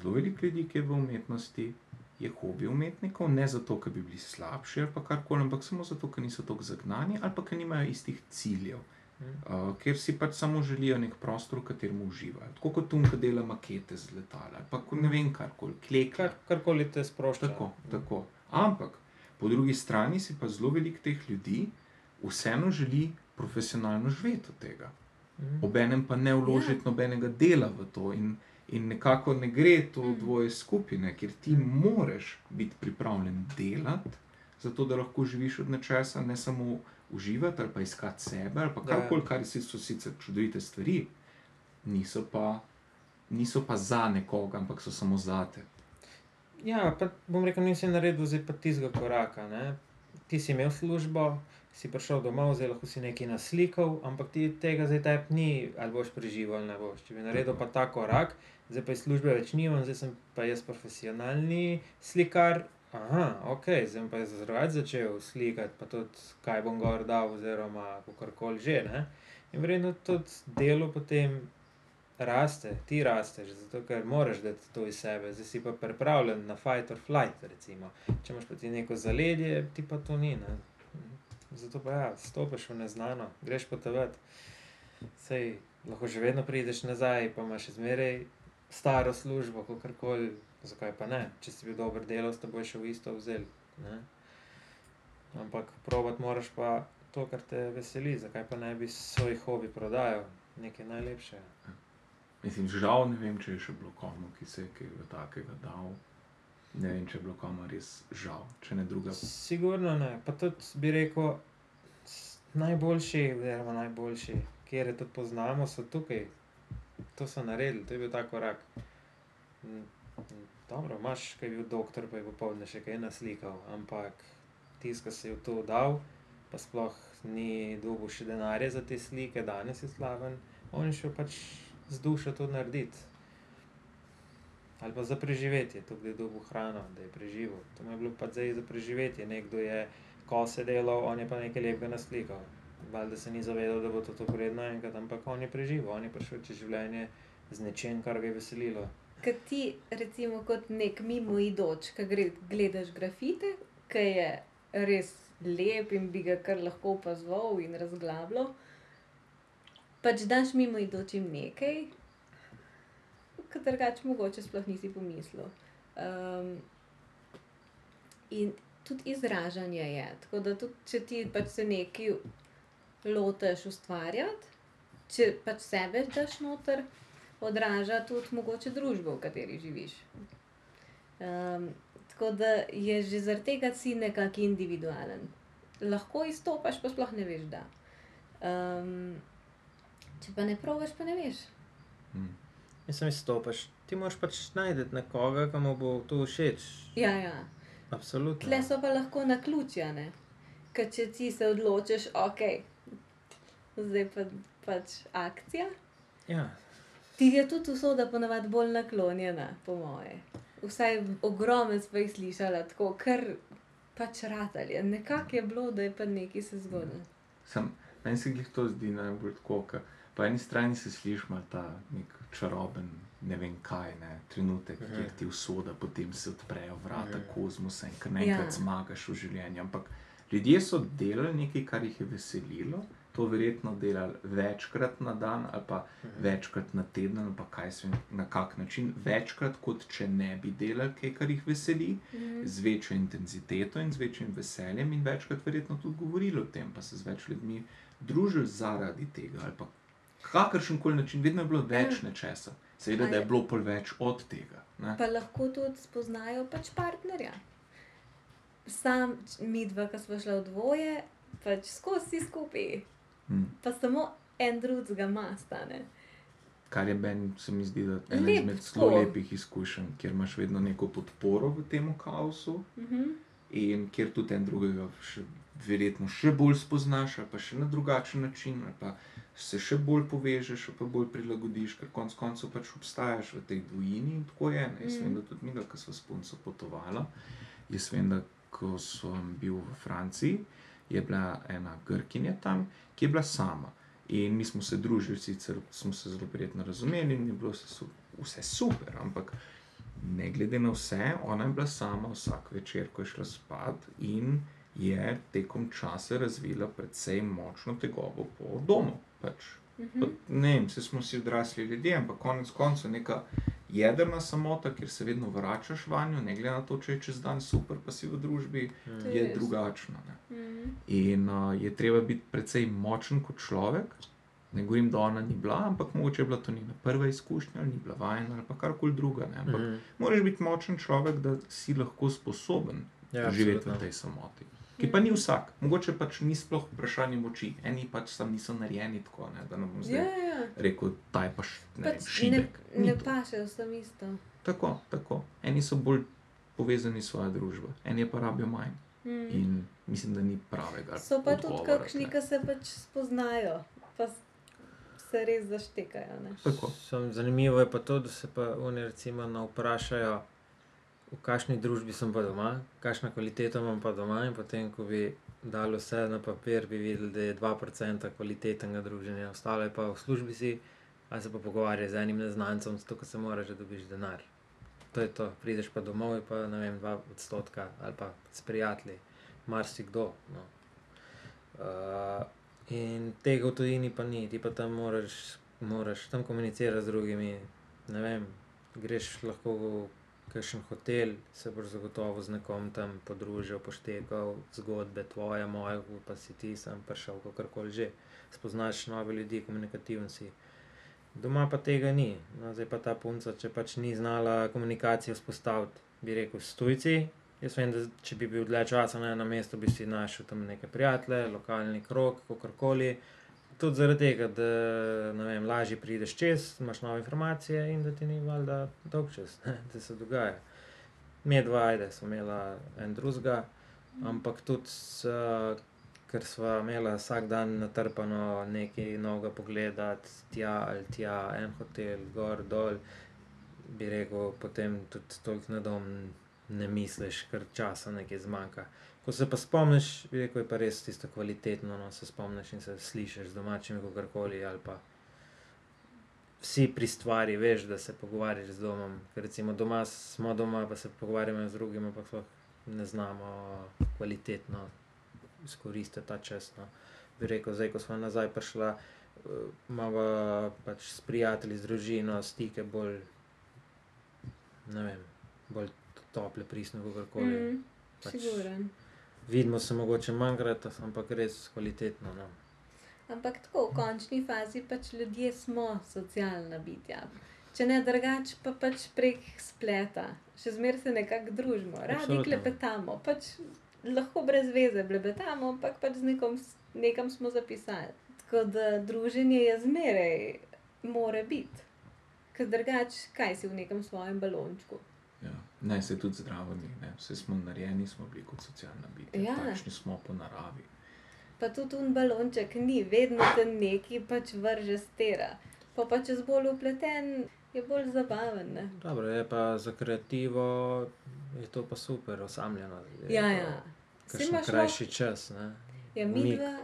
zelo veliko ljudi, ki je v umetnosti, je hobi umetnikov, ne zato, ker bi bili slabši ali pa karkoli, ampak samo zato, ker niso tako zagnani ali pa ker nimajo istih ciljev. Mm. Uh, ker si pač samo želijo nek prostor, v katerem uživajo. Tako kot Tunka dela makete z letala, ali pa ko ne vem, karkoli, kleka. Kar, karkoli te sprošča. Tako, tako. Ampak po drugi strani si pa zelo veliko teh ljudi vseeno želi profesionalno živeti od tega. Mhm. Obenem pa ne vložiti ja. nobenega dela v to. In, in nekako ne gre to Mm. dvoje skupine, ker ti moraš biti pripravljen delati, zato da lahko živiš od nečesa, ne samo uživati ali pa iskati sebe ali pa karkoli, kar si- so sicer čudovite stvari, niso pa, niso pa za nekoga, ampak so samo zate. Ja, pa bom rekel, nisi naredil zdaj pa tistega koraka. Ne? Ti si imel službo, si prišel domov, zdaj lahko si nekaj naslikal, ampak ti tega zdaj tebi ni, ali boš preživel ali ne boš. Če bi naredil pa ta korak, zdaj pa iz službe več nimam, zdaj sem pa jaz profesionalni slikar. Aha, ok, zdaj pa jaz zraven začel slikati, pa tudi kaj bom gor dal, oziroma kakorkoli že. Ne? In verjetno tudi delo potem raste, ti rasteš, zato ker moraš dati to iz sebe, zdaj si pa pripravljen na fight or flight. Recimo. Če imaš pa ti neko zaledje, ti pa to ni. Ne? Zato pa ja, stopiš v neznano, greš potovati. Sej lahko že vedno prideš nazaj, pa imaš še zmeraj staro službo, kakorkoli, zakaj pa ne. Če si bil dober delavec, te boš še v isto vzel. Ne? Ampak provat moraš pa to, kar te veseli, zakaj pa ne bi svoj hobi prodajal, nekaj najlepšega. Mislim, žal ne vem, če je še bilo komu, ki se je kaj takega dal. Ne vem, če je bilo komu res žal, če ne druga. Sigurno ne. Pa tudi bi rekel, najboljši, oziroma najboljši, kjer je tudi poznamo, so tukaj. To so naredili, to je bil ta korak. Dobro, imaš, kaj je bil doktor, pa je popoldne še kaj naslikal, ampak tisti, ki si v to dal, pa sploh ni dobil še denarja za te slike, danes je slaven, on je šel pač z dušo to narediti. Ali pa za preživetje, to, da je dobil hrano, da je preživel. To mu je bilo pa zdaj za preživetje. Nekdo je kose delal, on je pa nekaj lepega naslikal. Valjda se ni zavedal, da bo to tako vredno enkrat, ampak on je preživel, on je prišel čez življenje z nečem, kar ga je veselilo. Ker ti, recimo, kot nek mimoidoč, ki gre, gledaš grafite, ki je res lep in bi ga kar lahko opazoval in razglabljal, pač daš mimoidočim nekaj, kar drugače mogoče sploh nisi pomislil. Um, in tudi izražanje je. Tako da tudi, če ti pač se nekaj lotiš ustvarjati, če pač sebe daš noter, odraža tudi mogoče družbo, v kateri živiš. Um, tako da je že zaradi tega si nekako individualen. Lahko izstopaš, pa sploh ne veš, da. Um, če pa ne provaš, pa ne veš. Hm. Mislim, izstopaš. Ti moraš pač najti nekoga, ki mu bo to všeč. Ja, ja. Absolutno. Tle so pa lahko na ključja, ne. ker če ti se odločiš, ok, zdaj pa pač akcija. Ja, Ti je tudi usoda ponavadi bolj naklonjena, po moje. Vsaj ogromno smo jih slišali, tako kar pač ratalje. Nekako je bilo, da je pa nekaj se zgodilo. Sem, meni se jih to zdi najbolj tako, ker po eni strani se sliši ima ta nek čaroben, ne vem kaj, ne, trenutek, Mhm. kjer ti usoda, potem se odprejo vrata Mhm. kozmosa in kar naenkrat Ja. zmagaš v življenju. Ampak ljudje so delali nekaj, kar jih je veselilo. To verjetno delali večkrat na dan, ali pa Mhm. večkrat na teden, ali pa kaj se na kak način, večkrat kot če ne bi delali kaj, kar jih veseli, Mhm. z večjo intenziteto in z večjim veseljem, in večkrat verjetno tudi govorili o tem, pa se z več ljudmi družili zaradi tega, ali pa kakršen koli način, vedno je bilo več Ja. nečesa. Seveda, da je Ali- bilo pol več od tega. Ne? Pa lahko tudi spoznajo pač partnerja. Sam, mi dva, ki smo šla v dvoje, pač skozi skupaj, Hm. pa samo en drugega mastane. Kar je meni, se mi zdi, da je ena Lep izmed zelo lepih izkušenj, kjer imaš vedno neko podporo v tem kaosu Mhm. in kjer tudi en drugega še, verjetno še bolj spoznaš, ali pa še na drugačen način, ali pa se še bolj povežeš, pa bolj prilagodiš, ker konec koncev pač obstajaš v tej dvojini in tako je. Ne? Jaz Mm. vem, da tudi mi, ko smo s punco potovala, jaz vem, da ko sem bil v Franciji, je bila ena Grkinja tam, ki je bila sama. In mi smo se družili, sicer smo se zelo prijetno razumeli in je bilo su vse super, ampak ne glede na vse, ona je bila sama vsak večer, ko je šla spat in je tekom časa razvila precej močno tegobo po domu. Pač. Mhm. Ne vem, vse smo si odrasli ljudje, ampak konec koncev neka jedrna samota, kjer se vedno vračaš vanjo, ne glede na to, če je čez dan super, pa si v družbi, To je drugačna. Ne? Mhm. In uh, je treba biti precej močen kot človek. Ne govorim, da ona ni bila, ampak mogoče je bila to njena prva izkušnja, ali ni bila vajena, ali pa karkoli druga. Ne? Ampak Mhm. moraš biti močen človek, da si lahko sposoben Ja, živeti v absolutno. tej samoti. Ki pa ni vsak, mogoče pač ni sploh vprašanje moči, eni pač sam niso narejeni tako, ne, da ne bom zdaj Ja, ja. rekel, ta je pač ne, Pač ne, šibek. Ne to. paše vsem isto. Tako, tako. Eni so bolj povezani s svojo družbo, eni je pa rabijo manj. Mhm. In mislim, da ni pravega. So pa tudi odgovora kakšni, tle. ki se pač spoznajo, pa se res zaštekajo. Ne? Zanimivo je pa to, da se pa oni recimo ne vprašajo, v kakšni družbi sem pa doma, kakšna kvaliteta imam pa doma in potem, ko bi dali vse na papir, bi videli, da je 2% kvalitetnega druženja, ostalo je pa v službi si, ali se pa pogovarjaš z enim neznancem, zato ker se moraš, da dobiš denar. To je to, prideš pa domov, je pa ne vem, 2 odstotka ali pa s prijatelji, marsikdo. No. Uh, in tega v tujini pa ni, ti pa tam moraš, moraš tam komunicirati z drugimi. Ne vem, greš lahko v kakšen hotel, se boš zagotovo z nekom tam podružil, poštekal zgodbe tvoje, moje, pa si ti sam prišel, kakorkoli že. Spoznaš nove ljudi, komunikativen si. Doma pa tega ni. No, zdaj pa ta punca, če pač ni znala komunikacijo vzpostaviti, bi rekel, s tujci. Jaz vem, da če bi bil dlje časa na enem mestu, bi si našel tam neke prijatelje, lokalni krok, kakorkoli. Tudi zaradi tega, da vem, lažje prideš čez, imaš nove informacije in da ti ni valjda dolg čas, da se dogaja. Medva, ajde, smo imela en drugega, ampak tudi, s, ker smo imela vsak dan natrpano nekaj novega pogledati, tja ali tja, en hotel, gor, dol, bi rekel, potem tudi toliko na dom ne misliš, ker časa nekaj zmanjka. Ko se pa spomniš, bi rekel, je pa res tisto kvalitetno, no, se spomniš in se slišiš z domačimi, kakorkoli vsi pri stvari, veš, da se pogovarjaš z domom. Ker recimo doma smo doma, pa se pogovarjamo z drugimi, pa sploh ne znamo kvalitetno izkoristiti ta čas. No. Bi rekel, zdaj, ko smo nazaj prišla, imamo pač s prijatelji, z družino, stike bolj, ne vem, bolj tople, pristne, kakorkoli. Mm. Pač- Siguren. Vidimo se mogoče manjkrat, ampak res kvalitetno. No. Ampak tako, v končni fazi pač ljudje smo socialna bitja. Če ne drugače, pa pač prek spleta, še zmeraj se nekako družimo, radi Absolutno. klepetamo, pač lahko brez veze blebetamo, ampak pač z nekom, nekam smo zapisali. Tako da druženje je zmeraj, mora biti. Ker drugače, kaj si v nekem svojem balončku. Ne, se tudi zdravo ni, ne. Vse smo narejeni, smo bili kot socialna bitja. Ja. Takšni smo po naravi. Pa tudi un balonček ni, vedno te neki pač vrže stera. Pa pa če si bolj upleten, je bolj zabaven. Ne? Dobro, je pa za kreativo, je to pa super, osamljeno. je Ja, ja. Saj Kakšen imaš krajši čas. Ne? Ja, mi dva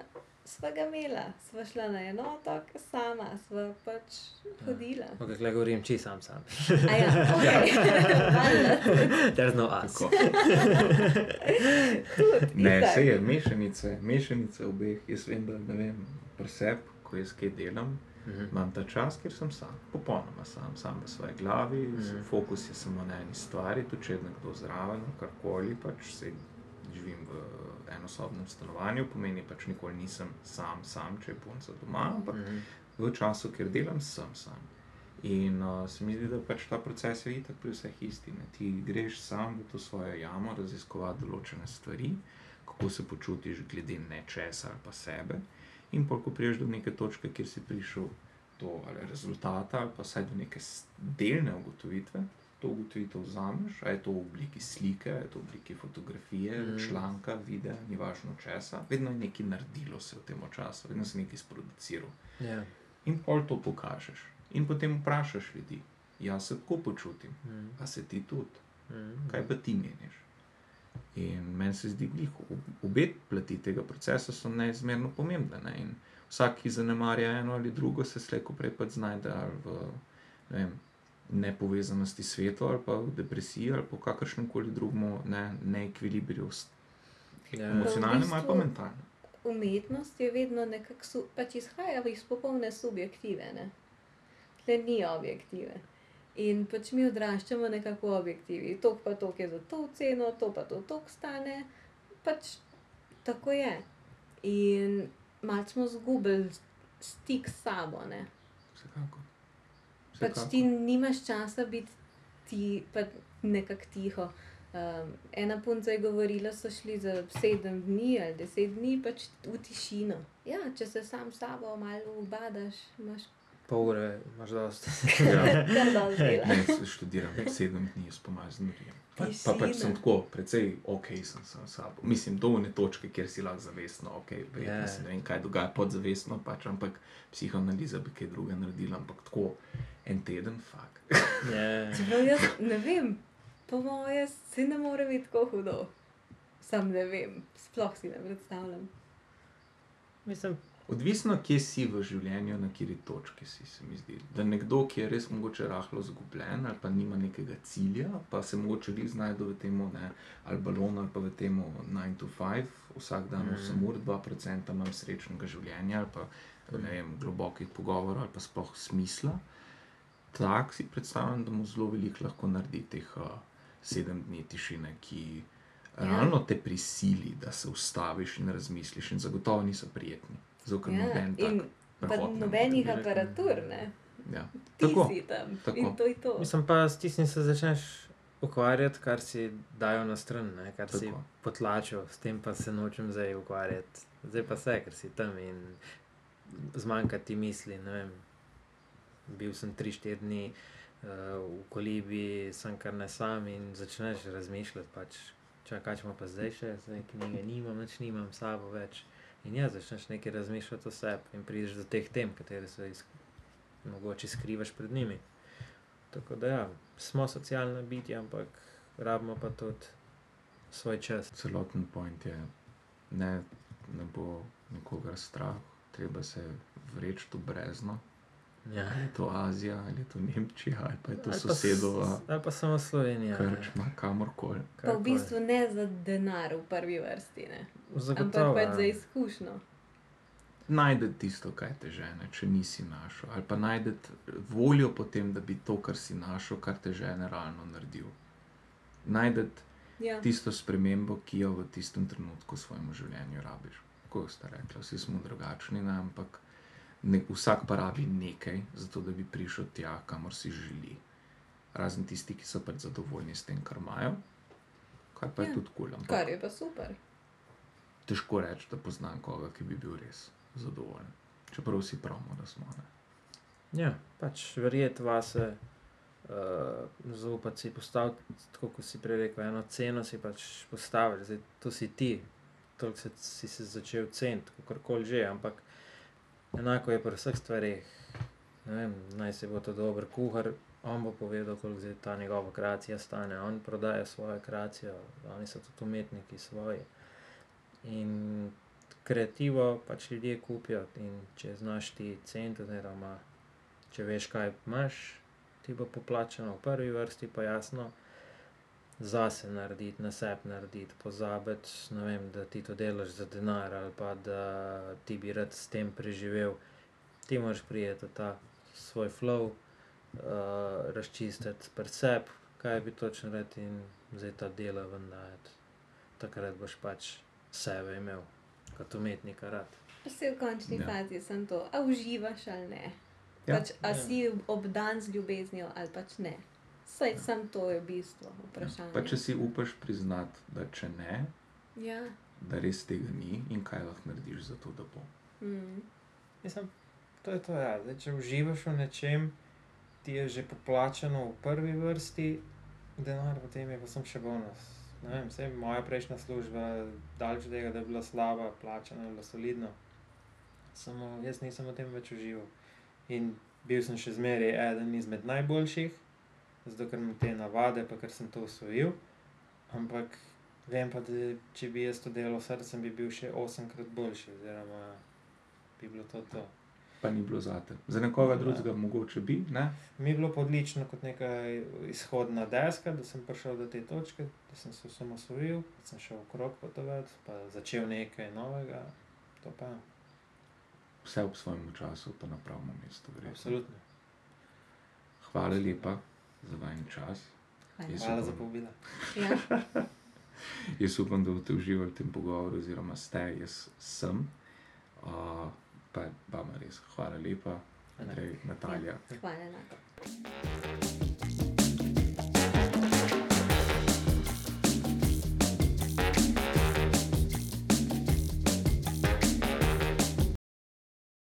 sva ga imela, sva šla na en otok, sama sva pač hodila. Okay, Tukaj govorim, či sam sam. A ja, ok, valjda. There's no us. Ne, vse je mešanice, mešanice obeh. Jaz vem, da ne vem, preseb, ko jaz kaj delam, Mhm. imam ta čas, kjer sem sam, popolnoma sam, sam v svoji glavi, Mhm. fokus je samo na eni stvari, tudi če je nekdo zraven, karkoli pač se živim v enosobnem stanovanju, pomeni pač nikoli nisem sam, sam, če je punca doma, ampak Mhm. v času, kjer delam, sem sam. In uh, se mi zdi, da pač ta proces je itak pri vseh isti. Ne? Ti greš sam v to svojo jamo, raziskovati določene stvari, kako se počutiš glede nečesa ali pa sebe. In pol, ko priješ do neke točke, kjer si prišel do rezultata, ali pa vsaj do neke delne ugotovitve, to ugotovitev vzameš, a je to v obliki slike, a je to v obliki fotografije, mm. članka, videa, ni važno česa. Vedno je nekaj naredilo se v tem času, vedno si nekaj sproduciral. Ja. In pol to pokažeš. In potem vprašaš ljudi, jaz se tako počutim, Mhm. a se ti tudi, Mhm. kaj pa ti meniš. In meni se zdi, da obe plati tega procesa so neizmerno pomembne. Ne? In vsak, ki zanemarja eno ali drugo, se slejko prej pač znajde ali v ne vem, nepovezanosti s svetom, ali pa v depresiji, ali pa v kakršnem koli drugem ne, neekvilibriju, Ja. emocionalnem ali pa bistvu- mentalnem. Umetnost je vedno nekako, pač izhaja iz popolne subjektive. Ne? Tle ni objektive. In pač mi odraščamo nekako v objektivi. To pa to je za to ceno, to pa to toliko stane. Pač tako je. In malo smo zgubili stik s sabo. Ne? Vsekakor. Pač ti nimaš časa biti ti pa nekako tiho. Um, ena punca je govorila, so šli za sedem dni ali deset dni pač v tišino. Ja, če se sam s sabo malo ubadaš, imaš Pol ure imaš dosti. Ja. dosti. Ne, se študiram sedem dni, jaz pomazan norijem. Pa, pa pač sem tako, precej ok, sem sam sabo. Mislim, do one točke, kjer si lahko zavestno, ok, verjetno Ja. se ne vem, kaj dogaja podzavestno, pač, ampak psihoanaliza bi kaj druga naredila, ampak tako en teden, fuk. Ja. Čeprav jaz ne vem, po moje se ne more biti tako hudo. Sam ne vem, sploh si ne predstavljam. Mislim, Odvisno, kje si v življenju, na kateri točki si, se mi zdi. Da nekdo, ki je res mogoče rahlo zgubljen ali pa nima nekega cilja, pa se mogoče res znajde v tem, ali balon ali pa v tem 9 to 5, vsak dan Mhm. 8 ur, 2% manj srečnega življenja ali pa ne vem, globokih pogovorov ali pa sploh smisla. Tak si predstavljam, da mu zelo veliko lahko naredi teh uh, sedem dni tišine, ki Ja. realno te prisili, da se ustaviš in razmisliš, in zagotovo niso prijetni. Zato, ker Ja, noben tak in pa prehod nobenih aparatur, ne. Ja. Ti Tako, si tam tako. in to je to. mislim pa, s tistim se začneš ukvarjati, kar si dajo na stran, ne? kar si Tako. potlačil, s tem pa se nočem zdaj ukvarjati. Zdaj pa se, ker si tam in zmanjka ti misli. vem. Bil sem 3-4 dni uh, v kolibi, sem kar ne sam in začneš razmišljati, pač, če kaj ćemo pa zdaj še, zdaj knjige nimam, nič nimam sabo več. In ja, začneš nekaj razmišljati o sebi in prideš do teh tem, katere se iz, mogoče skrivaš pred njimi. Tako da ja, smo socialna bitja, ampak rabimo pa tudi svoj čas. Celoten point je, ne, ne bo nikogar strah, treba se vreči v brezno. Ja. Je to Azija, ali je to Nemčija, ali pa je to Ali pa sosedova Ali pa samo Slovenija. krčma, kamorkoli. Pa v bistvu ne za denar v prvi vrsti, ne. ampak Zagotovo. pač ja. za izkušnjo. Najdi tisto, kaj te žene, če nisi našel, ali pa najdi voljo potem, da bi to, kar si našel, kar te žene, realno naredil. Najdi Ja. tisto spremembo, ki jo v tistem trenutku v svojem življenju rabiš. Kot ste rekli, vsi smo drugačni, ne? ampak ne, vsak pa rabi nekaj, zato da bi prišel tja, kamor si želi. Razen tisti, ki so pač zadovoljni s tem, kar imajo, kar pa je Ja. tudi kul. Cool, Kar je pa super. težko reči, da poznam koga, ki bi bil res zadovoljen. Čeprav vsi pravimo, da smo. Ne? Ja, pač verjeti vase, Uh, zaupati si postaviti, tako kot si prej rekel, eno ceno si pač postaviti, zdaj to si ti, toliko se, si se začel ceniti, kako koli že, ampak enako je pri vseh stvareh. Ne vem, naj se bo to dober kuhar, on bo povedal, koliko zdaj ta njegova kreacija stane, on prodaja svojo kreacijo, oni so tudi umetniki svoji. In kreativo pač ljudje kupijo in če znaš ti ceniti, oziroma če veš, kaj imaš, ti bo poplačano v prvi vrsti, pa jasno, zase narediti, na sebi narediti, pozabiti, ne vem, da ti to delaš za denar ali pa da ti bi rad s tem preživel. Ti moraš prijeti v ta svoj flow, uh, razčistiti pred sebi, kaj bi točno rad in zdaj ta dela ven dajati. Takrat boš pač sebe imel kot umetnika rad. Pa se v končni Ja. fazi sem to, a uživaš ali ne. Ja. Pač, a Ja. si obdan z ljubeznijo ali pač ne. Saj sem to je bistvo vprašanja. Pa če si upaš priznati, da če ne, Ja. da res tega ni in kaj lahko narediš za to, da bo. Mm. Mislim, to je to. Ja. Zdaj, če uživaš v nečem, ti je že poplačano v prvi vrsti, denar potem je pa sem še bonus. Ne vem, vse moja prejšnja služba, od tega, da je bila slaba, plačana, bila solidna. Samo jaz nisem v tem več užival. In bil sem še zmeraj eden izmed najboljših, zato ker imam te navade, pa ker sem to usvojil. Ampak vem pa, da če bi jaz to delal srcem, bi bil še osemkrat boljši, oziroma bi bilo to to. Pa ni bilo zate. Za nekoga Ja. drugega mogoče bi, ne? Mi je bilo odlično kot neka izhodna deska, da sem prišel do te točke, da sem se osamosvojil, da sem šel okrog potovati, pa začel nekaj novega. To pa Vse ob svojem času, pa na pravem mestu. verjetno. absolutno. Hvala lepa za vajen čas. Hvala. Jaz Hvala za povabilo. Ja. Jaz upam, da boste uživali v tem pogovoru, oziroma ste, jaz sem. Uh, pa vam res hvala lepa, Andrej, Natalija. Hvala. Nako.